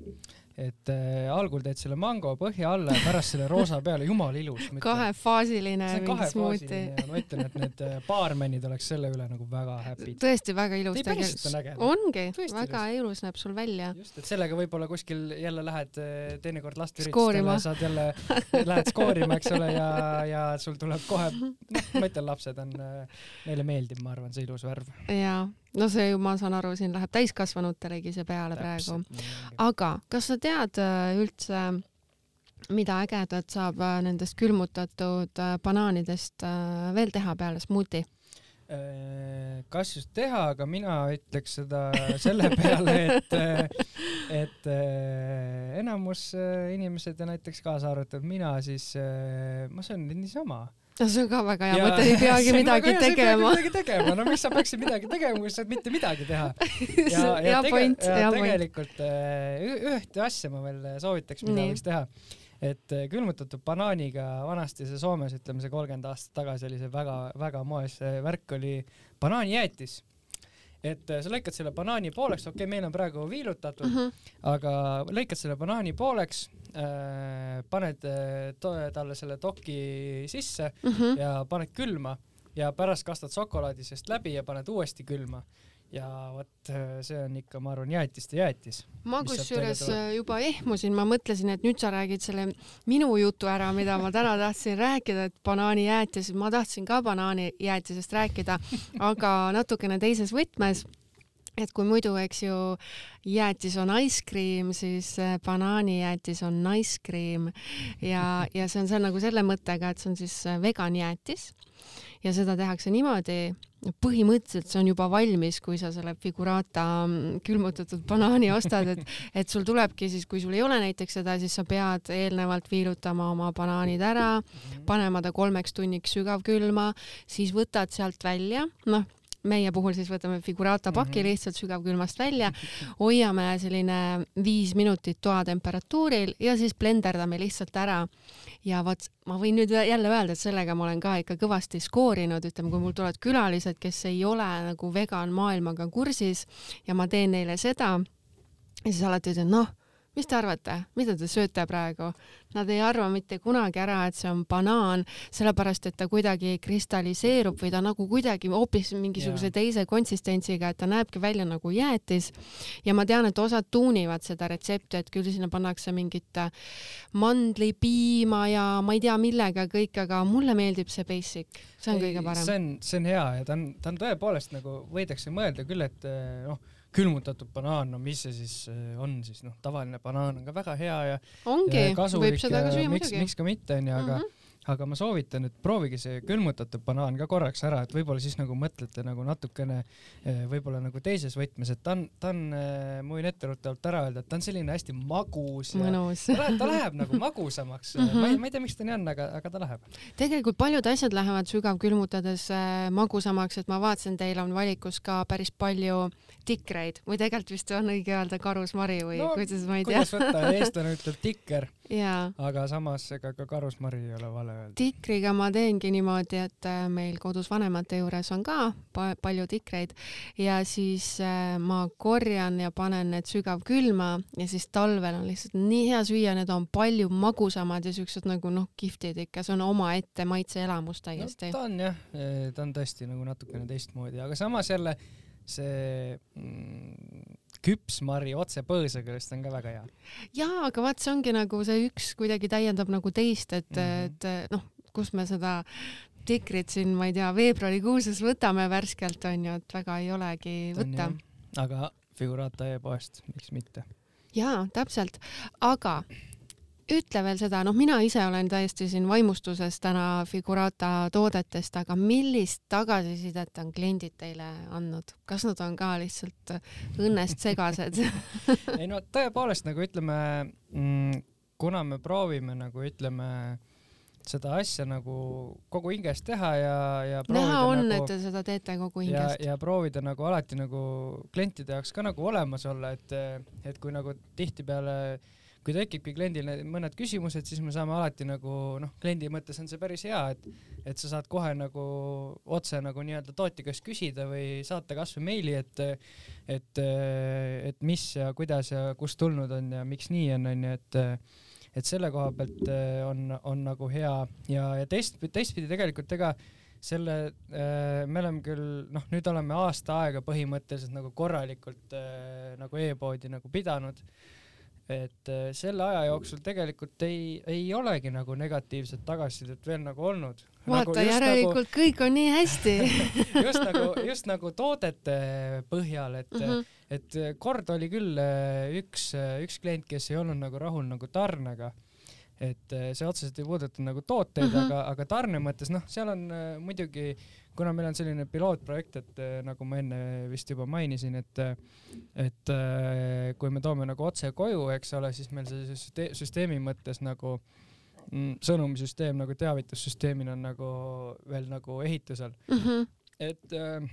et äh, algul teed selle mango põhja alla ja pärast selle roosa peale, jumala ilus. kahefaasiline mingi smuuti. ma ütlen, et need äh, baarmenid oleks selle üle nagu väga happy'd. tõesti väga ilus tegelikult. ongi, väga ilus. ilus näeb sul välja. just, et sellega võib-olla kuskil jälle lähed äh, teinekord lasteüritustele, saad jälle, lähed skoorima, eks ole, ja, ja sul tuleb kohe, noh, ma ütlen, lapsed on, äh, neile meeldib, ma arvan, see ilus värv. jaa no see ju, ma saan aru, siin läheb täiskasvanutelegi see peale Täpselt, praegu. aga kas sa tead äh, üldse, mida ägedat saab äh, nendest külmutatud banaanidest veel teha peale smuuti? Kas just teha, aga mina ütleks seda selle peale, et, et enamus inimesed ja näiteks kaasa arvatud mina, siis ma söön niisama no see on ka väga hea mõte, ei peagi midagi tegema. midagi tegema, no miks sa peaksid midagi tegema, kui sa saad mitte midagi teha. ja, ja, ja, tege point, ja tegelikult äh, ühte asja ma veel soovitaks, mida võiks teha. Et äh, külmutatud banaaniga vanasti see Soomes, ütleme see kolmkümmend aastat tagasi oli see väga-väga moes värk oli banaanijäätis et äh, sa lõikad selle banaani pooleks, okei okay,, meil on praegu viilutatud mm, -hmm. aga lõikad selle banaani pooleks äh,, paned äh, talle selle doki sisse mm -hmm. ja paned külma ja pärast kastad šokolaadi seest läbi ja paned uuesti külma ja vot äh, see on ikka, ma arvan, jäätiste jäätis. ma kusjuures äh, juba ehmusin, ma mõtlesin, et nüüd sa räägid selle minu jutu ära, mida ma täna tahtsin rääkida, et banaanijäätis, ma tahtsin ka banaanijäätisest rääkida, aga natukene teises võtmes et kui muidu, eks ju, jäätis on ice cream, siis äh, banaanijäätis on cream. Ja, ja see on seal nagu selle mõttega, et see on siis vegan jäätis. Ja seda tehakse niimoodi, põhimõtteliselt see on juba valmis, kui sa selle figurata mm, külmutatud banaani ostad, et, et sul tulebki siis, kui sul ei ole näiteks seda, siis sa pead eelnevalt viilutama oma banaanid ära, panema ta kolmeks tunniks sügavkülma, siis võtad sealt välja, noh meie puhul siis võtame figurata paki mm -hmm. lihtsalt sügavkülmast välja, hoiame selline viis minutit toatemperatuuril ja siis blenderdame lihtsalt ära. Ja vot ma võin nüüd jälle öelda, et sellega ma olen ka ikka kõvasti skoorinud, ütleme, kui mul tulevad külalised, kes ei ole nagu vegan maailmaga kursis ja ma teen neile seda, siis alati ütlen, noh mis te arvate, mida te sööte praegu? Nad ei arva mitte kunagi ära, et see on banaan, sellepärast et ta kuidagi kristalliseerub või ta nagu kuidagi hoopis mingisuguse yeah. teise konsistentsiga, et ta näebki välja nagu jäätis. ja ma tean, et osad tuunivad seda retsepti, et küll sinna pannakse mingit mandlipiima ja ma ei tea millega kõik, aga mulle meeldib see basic, see on ei, kõige parem. see on, see on hea ja ta on, ta on tõepoolest nagu võidakse mõelda küll, et noh külmutatud banaan, no mis see siis äh, on siis noh, tavaline banaan on ka väga hea ja ongi, võib seda ka süüa muidugi. miks ka mitte onju, aga mm -hmm aga ma soovitan, et proovige see külmutatud banaan ka korraks ära, et võib-olla siis nagu mõtlete nagu natukene eh, võib-olla nagu teises võtmes, et ta on, ta on, eh, ma võin etteruttavalt ära öelda, et ta on selline hästi magus Mõnus. ta, läheb, ta läheb nagu magusamaks mm. -hmm. ma ei, ma ei tea, miks ta nii on, aga, aga ta läheb. tegelikult paljud asjad lähevad sügavkülmutades äh, magusamaks, et ma vaatasin, teil on valikus ka päris palju tikreid või tegelikult vist on õige öelda karusmari või no, kuidas ma ei tea. kuidas võtta, eestlane ütleb tikker aga samas ega ka karusmari ei ole vale öelda. tikriga ma teengi niimoodi, et äh, meil kodus vanemate juures on ka pa palju tikreid ja siis äh, ma korjan ja panen need sügavkülma ja siis talvel on lihtsalt nii hea süüa, need on palju magusamad ja siuksed nagu noh, kihvtid ikka, see on omaette maitseelamus täiesti no,. ta on jah, ta on tõesti nagu natukene teistmoodi, aga samas jälle see mm, küpsmari otse põõsa küljest on ka väga hea. jaa, aga vaat see ongi nagu see üks kuidagi täiendab nagu teist, et mm, -hmm. et noh, kus me seda tikrit siin, ma ei tea, veebruarikuuses võtame värskelt onju, et väga ei olegi võtta. aga Figurata e-poest, miks mitte? jaa, täpselt, aga ütle veel seda, noh, mina ise olen täiesti siin vaimustuses täna Figurata toodetest, aga millist tagasisidet on kliendid teile andnud, kas nad on ka lihtsalt õnnest segased? Ei no tõepoolest nagu ütleme mm,, kuna me proovime nagu ütleme seda asja nagu kogu hingest teha ja, ja näha on nagu, et te seda teete kogu hingest. ja proovida nagu alati nagu klientide jaoks ka nagu olemas olla, et, et kui nagu tihtipeale kui tekibki kliendil mõned küsimused, siis me saame alati nagu noh, kliendi mõttes on see päris hea, et et sa saad kohe nagu otse nagu nii-öelda tootja käest küsida või saata kasvõi meili, et et, et mis ja kuidas ja kust tulnud on ja miks nii on, onju, et et selle koha pealt äh, on, on nagu hea. Ja, ja teist, teistpidi tegelikult ega selle äh,, me oleme küll noh, nüüd oleme aasta aega põhimõtteliselt nagu korralikult äh, nagu e-poodi nagu pidanud et äh, selle aja jooksul tegelikult ei, ei olegi nagu negatiivset tagasisidet veel nagu olnud. vaata nagu, järelikult nagu, kõik on nii hästi just nagu, just nagu toodete põhjal, et mm, -hmm. et kord oli küll äh, üks, äh, üks klient, kes ei olnud nagu rahul nagu tarnega et see otseselt ei puuduta nagu tooteid mm, -hmm. aga, aga tarne mõttes noh, seal on äh, muidugi äh, kuna meil on selline pilootprojekt, et äh, nagu ma enne vist juba mainisin, et et äh, kui me toome nagu otse koju, eks ole, siis meil see süste süsteemi mõttes nagu mm, sõnumisüsteem nagu teavitussüsteemina on nagu veel nagu ehitusel mm. -hmm. et äh,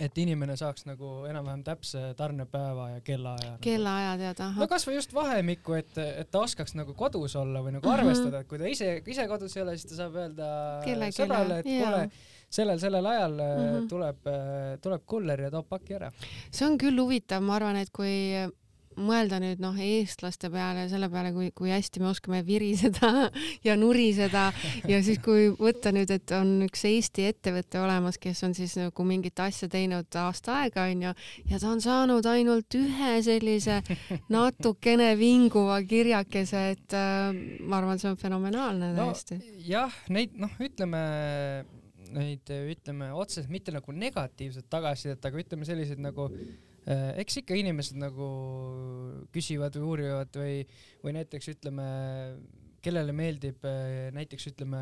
et inimene saaks nagu enam-vähem täpse tarnepäeva ja kellaaja nagu.. kellaaja teada. no kasvõi just vahemikku, et, et ta oskaks nagu kodus olla või nagu mm -hmm. arvestada, et kui ta ise, ise kodus ei ole, siis ta saab öelda kelle, sõbrale, et kuule, sellel, sellel ajal mm -hmm. tuleb, äh, tuleb kuller ja toob paki ära. see on küll huvitav, ma arvan, et kui mõelda nüüd noh, eestlaste peale, selle peale, kui, kui hästi me oskame viriseda ja nuriseda ja siis, kui võtta nüüd, et on üks Eesti ettevõte olemas, kes on siis nagu mingit asja teinud aasta aega, onju, ja ta on saanud ainult ühe sellise natukene vinguva kirjakese, et äh, ma arvan, see on fenomenaalne no, täiesti. jah, neid noh, ütleme neid ütleme otseselt mitte nagu negatiivset tagasisidet, aga ütleme selliseid nagu äh, eks ikka inimesed nagu küsivad või uurivad või, või näiteks ütleme, kellele meeldib äh, näiteks ütleme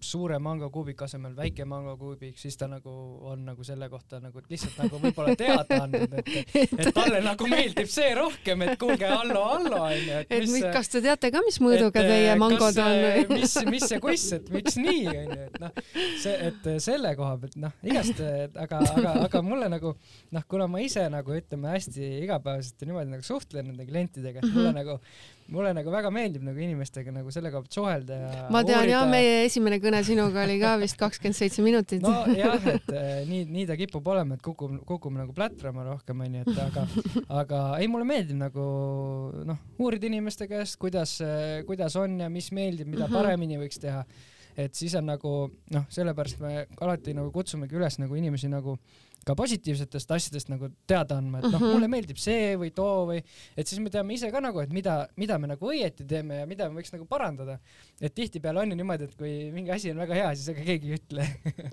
suure mangokuubiku asemel väike mangokuubik, siis ta nagu on nagu selle kohta nagu lihtsalt nagu võib-olla teada andnud, et, et talle nagu meeldib see rohkem, et kuulge, hallo, hallo onju. et mis, kas te teate ka, mis mõõduga et, teie mangod on või? mis, mis ja kuss, et miks nii onju, et noh, see, et selle koha pealt noh, igast, aga, aga, aga mulle nagu noh, kuna ma ise nagu ütleme hästi igapäevaselt ja niimoodi nagu suhtlen nende klientidega, et mulle mm -hmm. nagu mulle nagu väga meeldib nagu inimestega nagu selle koha pealt suhelda ja ma tean ja meie esimene kõne sinuga oli ka vist kakskümmend seitse minutit. nojah, et äh, nii, nii ta kipub olema, et kukume, kukume nagu plätrama rohkem onju, et aga, aga ei, mulle meeldib nagu noh, uurida inimeste käest, kuidas, kuidas on ja mis meeldib, mida mhm. paremini võiks teha. et siis on nagu noh, sellepärast me alati nagu kutsumegi üles nagu inimesi nagu ka positiivsetest asjadest nagu teada andma, et noh mm -hmm., mulle meeldib see või too või, et siis me teame ise ka nagu, et mida, mida me nagu õieti teeme ja mida me võiks nagu parandada. et tihtipeale on ju niimoodi, et kui mingi asi on väga hea, siis ega keegi ei ütle.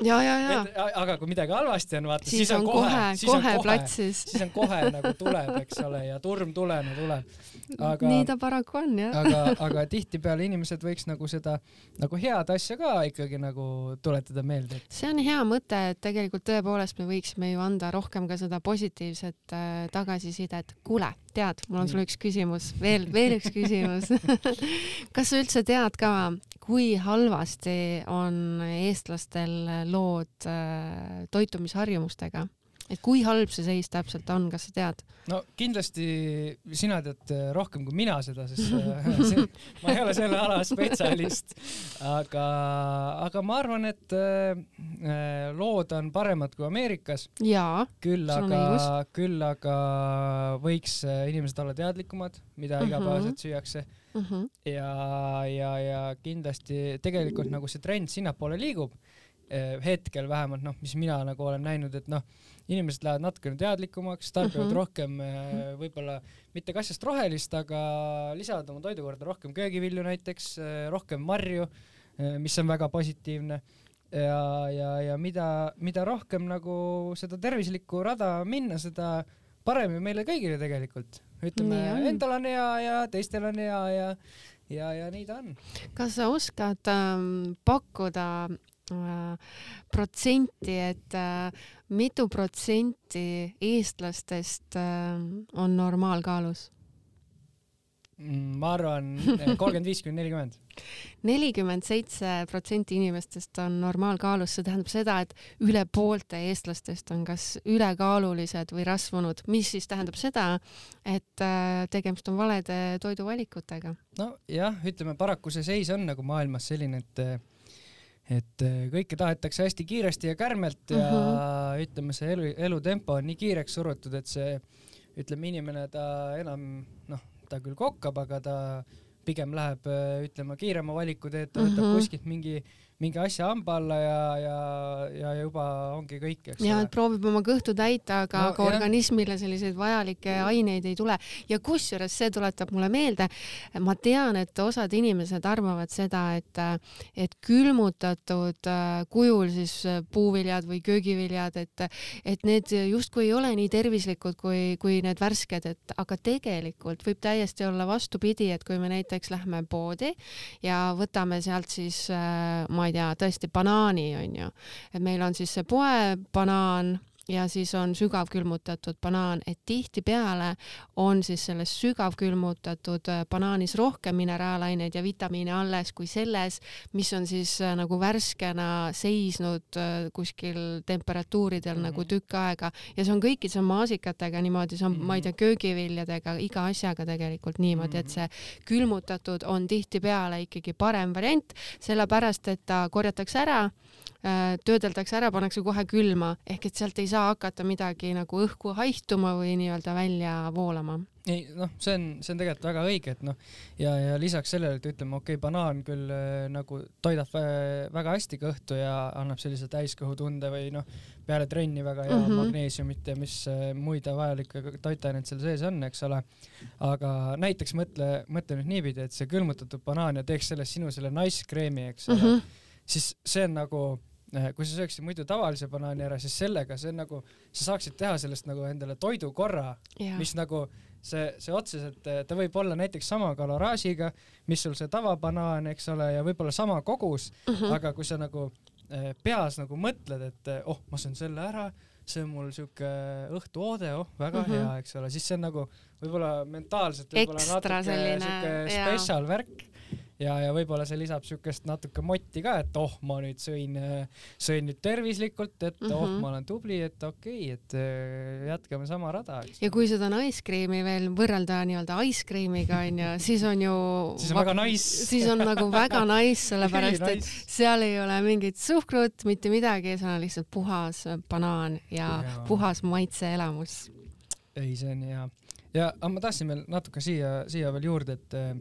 ja, ja, ja. aga kui midagi halvasti on, vaata, siis on kohe, kohe, kohe platsis. siis on kohe nagu tuleb, eks ole, ja turm tulena tuleb. aga nii ta paraku on, jah. aga, aga tihtipeale inimesed võiks nagu seda nagu head asja ka ikkagi nagu tuletada meelde. see on hea mõte, et tegelikult tõepoolest me võiksime saaksime ju anda rohkem ka seda positiivset äh, tagasisidet. kuule, tead, mul on sulle üks küsimus, veel, veel üks küsimus kas sa üldse tead ka, kui halvasti on eestlastel lood äh, toitumisharjumustega? Et kui halb see seis täpselt on, kas sa tead? no kindlasti sina tead äh, rohkem kui mina seda, sest äh, see, ma ei ole selle ala spetsialist, aga, aga ma arvan, et äh, lood on paremad kui Ameerikas. küll aga, küll aga võiks inimesed olla teadlikumad, mida mhm. igapäevaselt süüakse uh. -huh. ja, ja, ja kindlasti tegelikult nagu see trend sinnapoole liigub hetkel vähemalt noh, mis mina nagu olen näinud, et noh inimesed lähevad natukene teadlikumaks, tarbivad mm -hmm. rohkem äh, võib-olla mitte kassast rohelist, aga lisavad oma toidukorda rohkem köögivilju näiteks, äh, rohkem marju, mis on väga positiivne ja, ja, ja mida, mida rohkem nagu seda tervislikku rada minna, seda parem ju meile kõigile tegelikult. ütleme, endal on hea ja teistel on hea ja, ja, ja nii ta on. kas sa oskad ähm, pakkuda protsenti, et äh, mitu protsenti eestlastest äh, on normaalkaalus? Mm, ma arvan kolmkümmend viis kuni nelikümmend. nelikümmend seitse protsenti inimestest on normaalkaalus, see tähendab seda, et üle poolte eestlastest on kas ülekaalulised või rasvunud, mis siis tähendab seda, et äh, tegemist on valede toiduvalikutega. nojah, ütleme paraku see seis on nagu maailmas selline, et et kõike tahetakse hästi kiiresti ja kärmelt ja uh mhm. -huh. ütleme, see elu, elutempo on nii kiireks surutud, et see ütleme, inimene ta enam noh, ta küll kokkab, aga ta pigem läheb ütleme kiirema valiku teed, ta võtab mm -hmm. kuskilt mingi mingi asja hamba alla ja, ja, ja juba ongi kõik, eks ja, ole. proovib oma kõhtu täita, aga no,, aga organismile selliseid vajalikke aineid ei tule. Ja kusjuures see tuletab mulle meelde, ma tean, et osad inimesed arvavad seda, et, et külmutatud äh, kujul siis äh, puuviljad või köögiviljad, et, et need justkui ei ole nii tervislikud kui, kui need värsked, et aga tegelikult võib täiesti olla vastupidi, et kui me näiteks lähme poodi ja võtame sealt siis äh, ma ei tea, tõesti banaani onju, et meil on siis see poebanaan ja siis on sügavkülmutatud banaan, et tihtipeale on siis selles sügavkülmutatud äh, banaanis rohkem mineraalaineid ja vitamiine alles kui selles, mis on siis äh, nagu värskena seisnud äh, kuskil temperatuuridel mm -hmm. nagu mhm. tükk aega ja see on kõikide, maasikatega niimoodi, see on mm, -hmm. ma ei tea, mhm. köögiviljadega, iga asjaga tegelikult niimoodi, et mhm. see külmutatud on tihtipeale ikkagi parem variant, sellepärast et ta korjatakse ära töödeldakse ära, pannakse kohe külma, ehk et sealt ei saa hakata midagi nagu õhku haihtuma või nii-öelda välja voolama. ei noh, see on, see on tegelikult väga õige, et noh, ja, ja lisaks sellele, et ütleme, okei okay,, banaan küll äh, nagu toidab väga hästi kõhtu ja annab sellise täiskõhutunde või noh, peale trenni väga hea mm -hmm. magneesiumit ja mis äh, muid vajalikke toitaineid seal sees on, eks ole. aga näiteks mõtle, mõtle nüüd niipidi, et see külmutatud banaan ja teeks sellest sinu selle nice kreemi, eks ole mm, -hmm. siis see on nagu Äh, kui sa sööksid muidu tavalise banaani ära, siis sellega see on nagu, sa saaksid teha sellest nagu endale toidukorra, mis nagu see, see otseselt, ta võib olla näiteks sama kaloraažiga, mis sul see tavabanaan, eks ole, ja võib-olla sama kogus mhm. -huh. aga kui sa nagu äh, peas nagu mõtled, et oh, ma söön selle ära, see on mul siuke õhtuoode, oh, väga mhm. -huh. hea, eks ole, siis see on nagu võib-olla mentaalselt võib-olla natuke selline, siuke spetsial värk ja, ja võib-olla see lisab siukest natuke motti ka, et oh, ma nüüd sõin, sõin nüüd tervislikult, et mm -hmm. oh, mhm. ma olen tubli, et okei okay,, et äh, jätkame sama rada. ja kui seda cream'i veel võrrelda nii-öelda ice cream'iga onju, siis on ju siis on väga nice. siis on nagu väga nice, sellepärast et seal ei ole mingit suhkrut, mitte midagi, seal on lihtsalt puhas banaan ja, ja. puhas maitseelamus. ei, see on hea. ja, aga ma tahtsin veel natuke siia, siia veel juurde, et äh,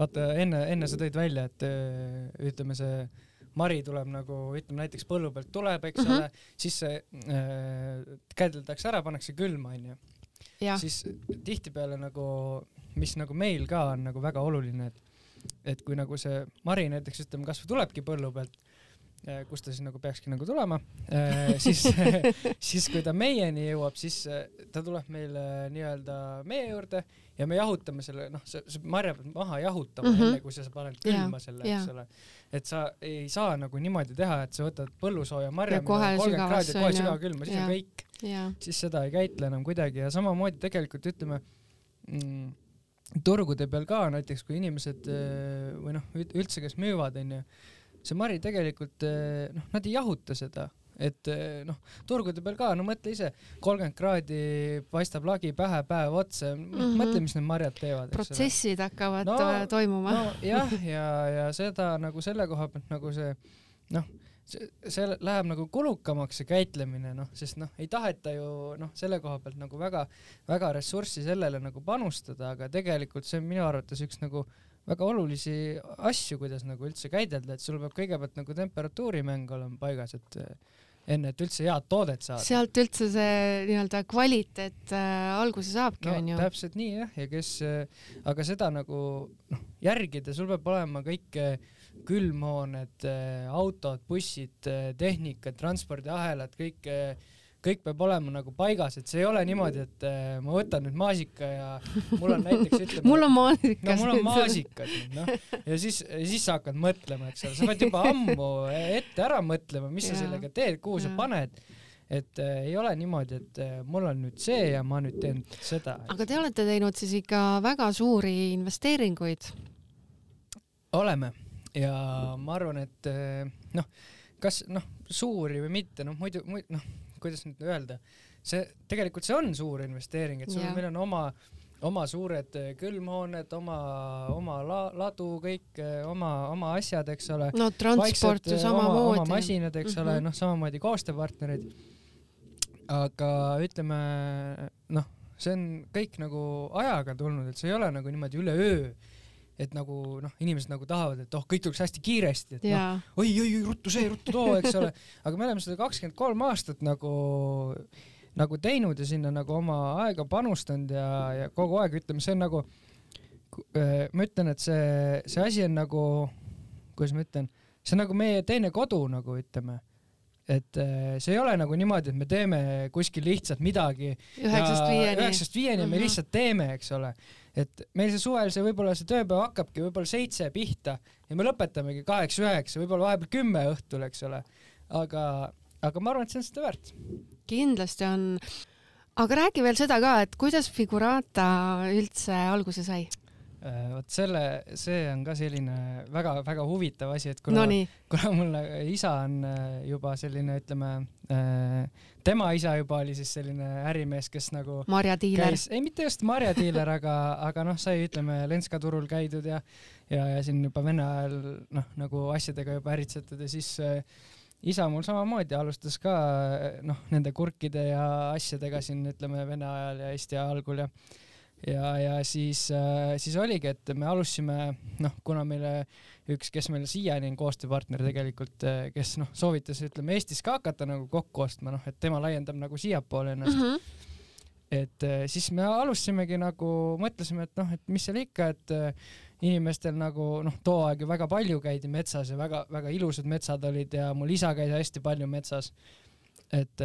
vaata enne, enne sa tõid välja, et äh, ütleme, see mari tuleb nagu ütleme näiteks põllu pealt tuleb, eks mm -hmm. ole, siis see äh, kädeldakse ära, pannakse külma onju. siis tihtipeale nagu, mis nagu meil ka on nagu väga oluline, et et kui nagu see mari näiteks ütleme kasvõi tulebki põllu pealt, äh, kus ta siis nagu peakski nagu tulema, äh, siis siis kui ta meieni jõuab, siis ta tuleb meile nii-öelda meie juurde ja me jahutame selle, noh, see, see marja peab maha jahutama mm -hmm. enne, kui sa paned külma ja, selle, eks ole. et sa ei saa nagu niimoodi teha, et sa võtad põllusooja marja, kolmkümmend kraadi, kohe sügavkülma, siis on kõik. siis seda ei käitle enam kuidagi ja samamoodi tegelikult ütleme mm, turgude peal ka näiteks, kui inimesed äh, või noh, üldse, kes müüvad, onju, see mari tegelikult äh, noh, nad ei jahuta seda et eh, noh, turgude peal ka, no mõtle ise, kolmkümmend kraadi paistab lagi pähe päev otsa mm, -hmm. mõtle, mis need marjad teevad. protsessid hakkavad no, äh, toimuma no,. jah, ja, ja seda nagu selle koha pealt nagu see noh, see läheb nagu kulukamaks, see käitlemine, noh, sest noh, ei taheta ju noh, selle koha pealt nagu väga-väga ressurssi sellele nagu panustada, aga tegelikult see on minu arvates üks nagu väga olulisi asju, kuidas nagu üldse käidelda, et sul peab kõigepealt nagu temperatuurimäng olema paigas, et enne, et üldse head toodet saada. sealt üldse see nii-öelda kvaliteet äh, alguse saabki, onju no,. täpselt nii jah, ja kes äh,, aga seda nagu noh, järgida, sul peab olema kõik äh, külmhooned äh,, autod, bussid, äh, tehnika, transpordiahelad, kõik äh, kõik peab olema nagu paigas, et see ei ole niimoodi, et äh, ma võtan nüüd maasika ja mul on näiteks ütleme mul on maasikas. no mul on maasikas nüüd noh ja siis, siis sa hakkad mõtlema, eks ole, sa pead juba ammu ette ära mõtlema, mis ja. sa sellega teed, kuhu ja. sa paned et äh, ei ole niimoodi, et äh, mul on nüüd see ja ma nüüd teen seda. aga te olete teinud siis ikka väga suuri investeeringuid? oleme ja ma arvan, et äh, noh, kas noh, suuri või mitte, noh muidu, noh, kuidas nüüd öelda, see tegelikult see on suur investeering, et sul, meil on oma oma suured äh, külmhooned, oma, oma la, ladu, kõik äh, oma, oma asjad, eks ole. no transport ju äh, samamoodi. oma masinad, eks mm -hmm. ole, mhm. noh, samamoodi koostööpartnerid. aga ütleme, noh, see on kõik nagu ajaga tulnud, et see ei ole nagu niimoodi üleöö et nagu noh, inimesed nagu tahavad, et oh, kõik tuleks hästi kiiresti, et noh, oi, oi, oi, ruttu see, ruttu too, eks ole, aga me oleme seda kakskümmend kolm aastat nagu nagu teinud ja sinna nagu oma aega panustanud ja, ja kogu aeg ütleme, see on nagu, äh, ma ütlen, et see, see asi on nagu, kuidas ma ütlen, see on nagu meie teine kodu nagu ütleme et äh, see ei ole nagu niimoodi, et me teeme kuskil lihtsalt midagi üheksast viieni, üheksast viieni me mhm. lihtsalt teeme, eks ole. Et meil see suvel see võib-olla see tööpäev hakkabki võib-olla seitse pihta ja me lõpetamegi kaheksa-üheksa, võib-olla vahepeal kümme õhtul, eks ole. aga, aga ma arvan, et see on seda väärt kindlasti on. aga räägi veel seda ka, et kuidas Figurata üldse alguse sai? Äh, vot selle, see on ka selline väga-väga huvitav asi, et kuna no, kuna mul isa on äh, juba selline, ütleme äh, tema isa juba oli siis selline ärimees, kes nagu marjadiiler. ei, mitte just marjadiiler, aga, aga noh, sai ütleme Lenska turul käidud ja ja, ja siin juba Vene ajal noh, nagu asjadega juba äritsetud ja siis äh, isa mul samamoodi alustas ka noh, nende kurkide ja asjadega siin ütleme Vene ajal ja Eesti algul ja ja, ja siis, siis oligi, et me alustasime noh, kuna meile üks, kes meil siiani on koostööpartner tegelikult, kes noh, soovitas, ütleme Eestis ka hakata nagu kokku ostma, noh, et tema laiendab nagu siiapoole ennast mm. -hmm et siis me alustasimegi nagu, mõtlesime, et noh, et mis seal ikka, et inimestel nagu noh, too aeg ju väga palju käidi metsas ja väga-väga ilusad metsad olid ja mul isa käis hästi palju metsas. et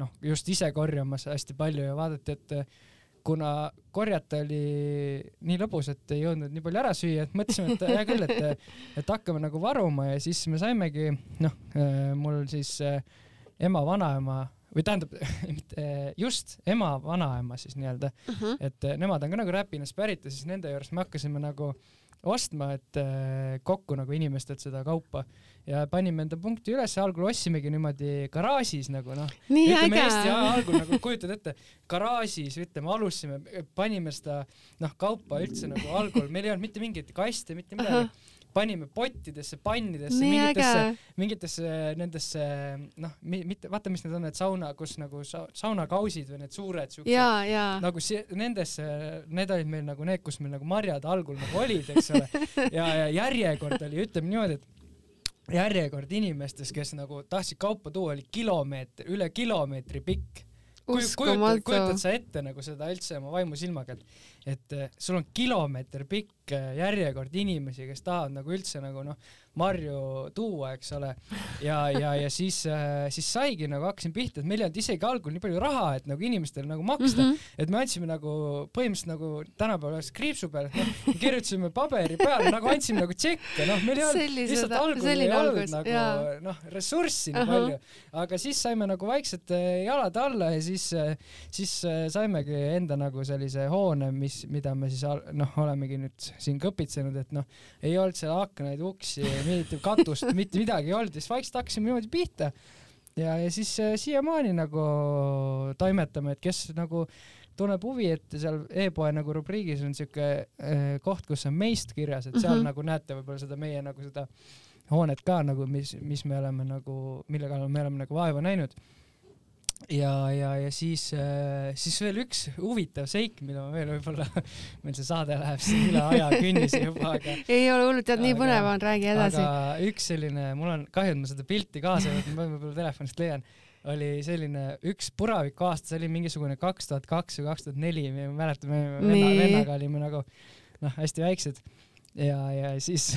noh, just ise korjamas hästi palju ja vaadati, et kuna korjata oli nii lõbus, et ei jõudnud nii palju ära süüa, et mõtlesime, et hea küll, et, et hakkame nagu varuma ja siis me saimegi, noh, eh, mul siis ema, vanaema või tähendab just ema, vanaema siis nii-öelda uh, mhm. -huh. et nemad on ka nagu Räpinast pärit ja siis nende juures me hakkasime nagu ostma, et kokku nagu inimestelt seda kaupa ja panime enda punkti üles, algul ostsimegi niimoodi garaažis nagu noh, ütleme äge. Eesti algul nagu kujutad ette, garaažis ütleme alustasime, panime seda noh, kaupa üldse nagu algul, meil ei olnud mitte mingeid kaste, mitte midagi. Uh. -huh panime pottidesse, pannidesse, mingitesse, mingitesse nendesse noh, mitte vaata, mis need on, need sauna, kus nagu sa, saunakausid või need suured siuksed, nagu si nendesse, need olid meil nagu need, kus meil nagu marjad algul nagu olid, eks ole, ja, ja järjekord oli, ütleme niimoodi, et järjekord inimestes, kes nagu tahtsid kaupa tuua, oli kilomeeter, üle kilomeetri pikk. Kujutad, sa ette nagu seda üldse oma vaimusilmaga, et, et sul on kilomeeter pikk järjekord inimesi, kes tahavad nagu üldse nagu noh, marju tuua, eks ole. ja, ja, ja siis, äh, siis saigi nagu hakkasin pihta, et meil ei olnud isegi algul nii palju raha, et nagu inimestele nagu maksta. Mm, -hmm. et me andsime nagu põhimõtteliselt nagu tänapäeval oleks kriipsu peal, noh, kirjutasime paberi peale nagu andsime nagu tšekke, noh, meil ei olnud lihtsalt algul ei olnud nagu noh, ressurssi nii palju, aga siis saime nagu vaikselt jalad alla ja siis, siis saimegi enda nagu sellise hoone, mis, mida me siis noh, olemegi nüüd siin kõpitsenud, et noh, ei olnud seal aknaid, uksi mingit katust, mitte midagi ei olnud siis vaikselt hakkasime niimoodi pihta. ja, ja siis äh, siiamaani nagu toimetame, et kes nagu tunneb huvi, et seal e-poe nagu rubriigis on siuke äh, koht, kus on meist kirjas, et seal mm -hmm. nagu näete võib-olla seda meie nagu seda hoonet ka nagu, mis, mis me oleme nagu, mille kallal me oleme nagu vaeva näinud ja, ja, ja siis, äh, siis veel üks huvitav seik, mida ma veel võib-olla, meil see saade läheb siin üle aja künnise juba, aga. ei ole hullu, tead, nii põnev on, räägi edasi. aga üks selline, mul on kahju, et ma seda pilti kaasa ei võtnud, ma võib-olla telefonist leian, oli selline üks puraviku aasta, see oli mingisugune kaks tuhat kaks või kaks tuhat neli, me mäletame, venna, vennaga olime nagu noh, hästi väiksed ja, ja siis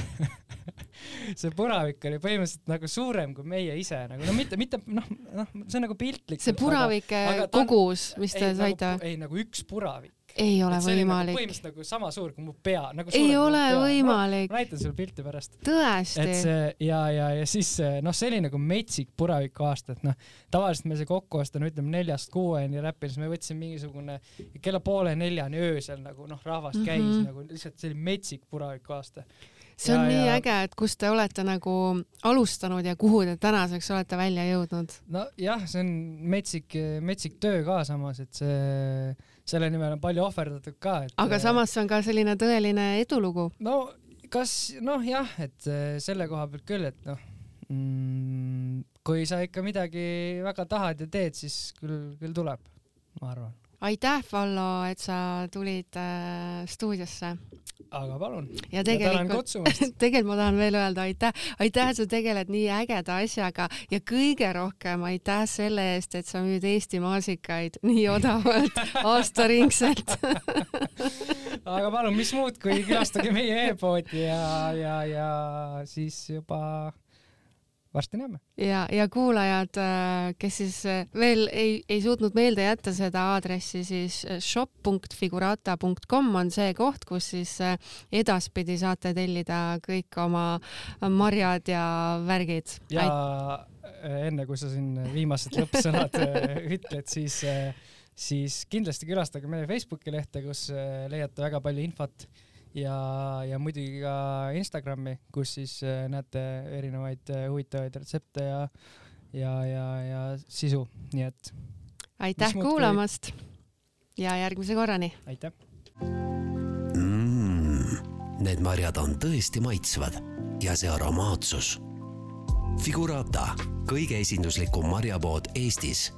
see puravik oli põhimõtteliselt nagu suurem kui meie ise nagu no mitte, mitte noh, noh, see on nagu piltlik. see puravike kogus, mis te ei, saite nagu,? ei, nagu üks puravik ei ole et nagu võimalik, põhimõtteliselt nagu sama suur kui mu pea nagu ei ole pea. võimalik ma, näitan sulle pilti pärast et tõesti. see ja, ja, ja siis eh, noh, see oli nagu metsik puraviku aasta, et noh, tavaliselt meil see kokkuost on ütleme neljast kuueni räpil, siis me võtsime mingisugune kella poole neljani öösel nagu noh, rahvas käis mm Mhm. -hmm. nagu lihtsalt see oli metsik puraviku aasta. See on ja- nii ja- äge, et kus te olete nagu alustanud ja kuhu te tänaseks olete välja jõudnud. nojah, see on metsik, metsik töö ka samas, et see, selle nimel on palju ohverdatud ka, et aga samas see on ka selline tõeline edulugu. no kas noh, jah, et eh, selle koha pealt küll, et noh mm,, kui sa ikka midagi väga tahad ja teed, siis küll, küll tuleb, ma arvan. aitäh, Vallo, et sa tulid äh, stuudiosse aga palun. ja tegelikult tegelikult ma tahan veel öelda aitäh, aitäh, et sa tegeled nii ägeda asjaga ja kõige rohkem aitäh selle eest, et sa müüd Eesti maasikaid nii odavalt aastaringselt. aga palun, mis muud, kui külastage meie e-poodi ja, ja, ja siis juba varsti näeme. ja, ja kuulajad, kes siis äh, veel ei, ei suutnud meelde jätta seda aadressi, siis äh, shop.figurata.com on see koht, kus siis äh, edaspidi saate tellida kõik oma marjad ja värgid. ja äh, enne kui sa siin viimased lõppsõnad äh, ütled, siis, siis kindlasti külastage meie Facebooki lehte, kus äh, leiate väga palju infot ja, ja muidugi ka Instagrami, kus siis äh, näete erinevaid äh, huvitavaid retsepte ja, ja, ja, ja sisu, nii et aitäh kuulamast ja järgmise korrani. aitäh. mm,. Need marjad on tõesti maitsvad ja see aromaatsus. Figurata, kõige esinduslikum marjapood Eestis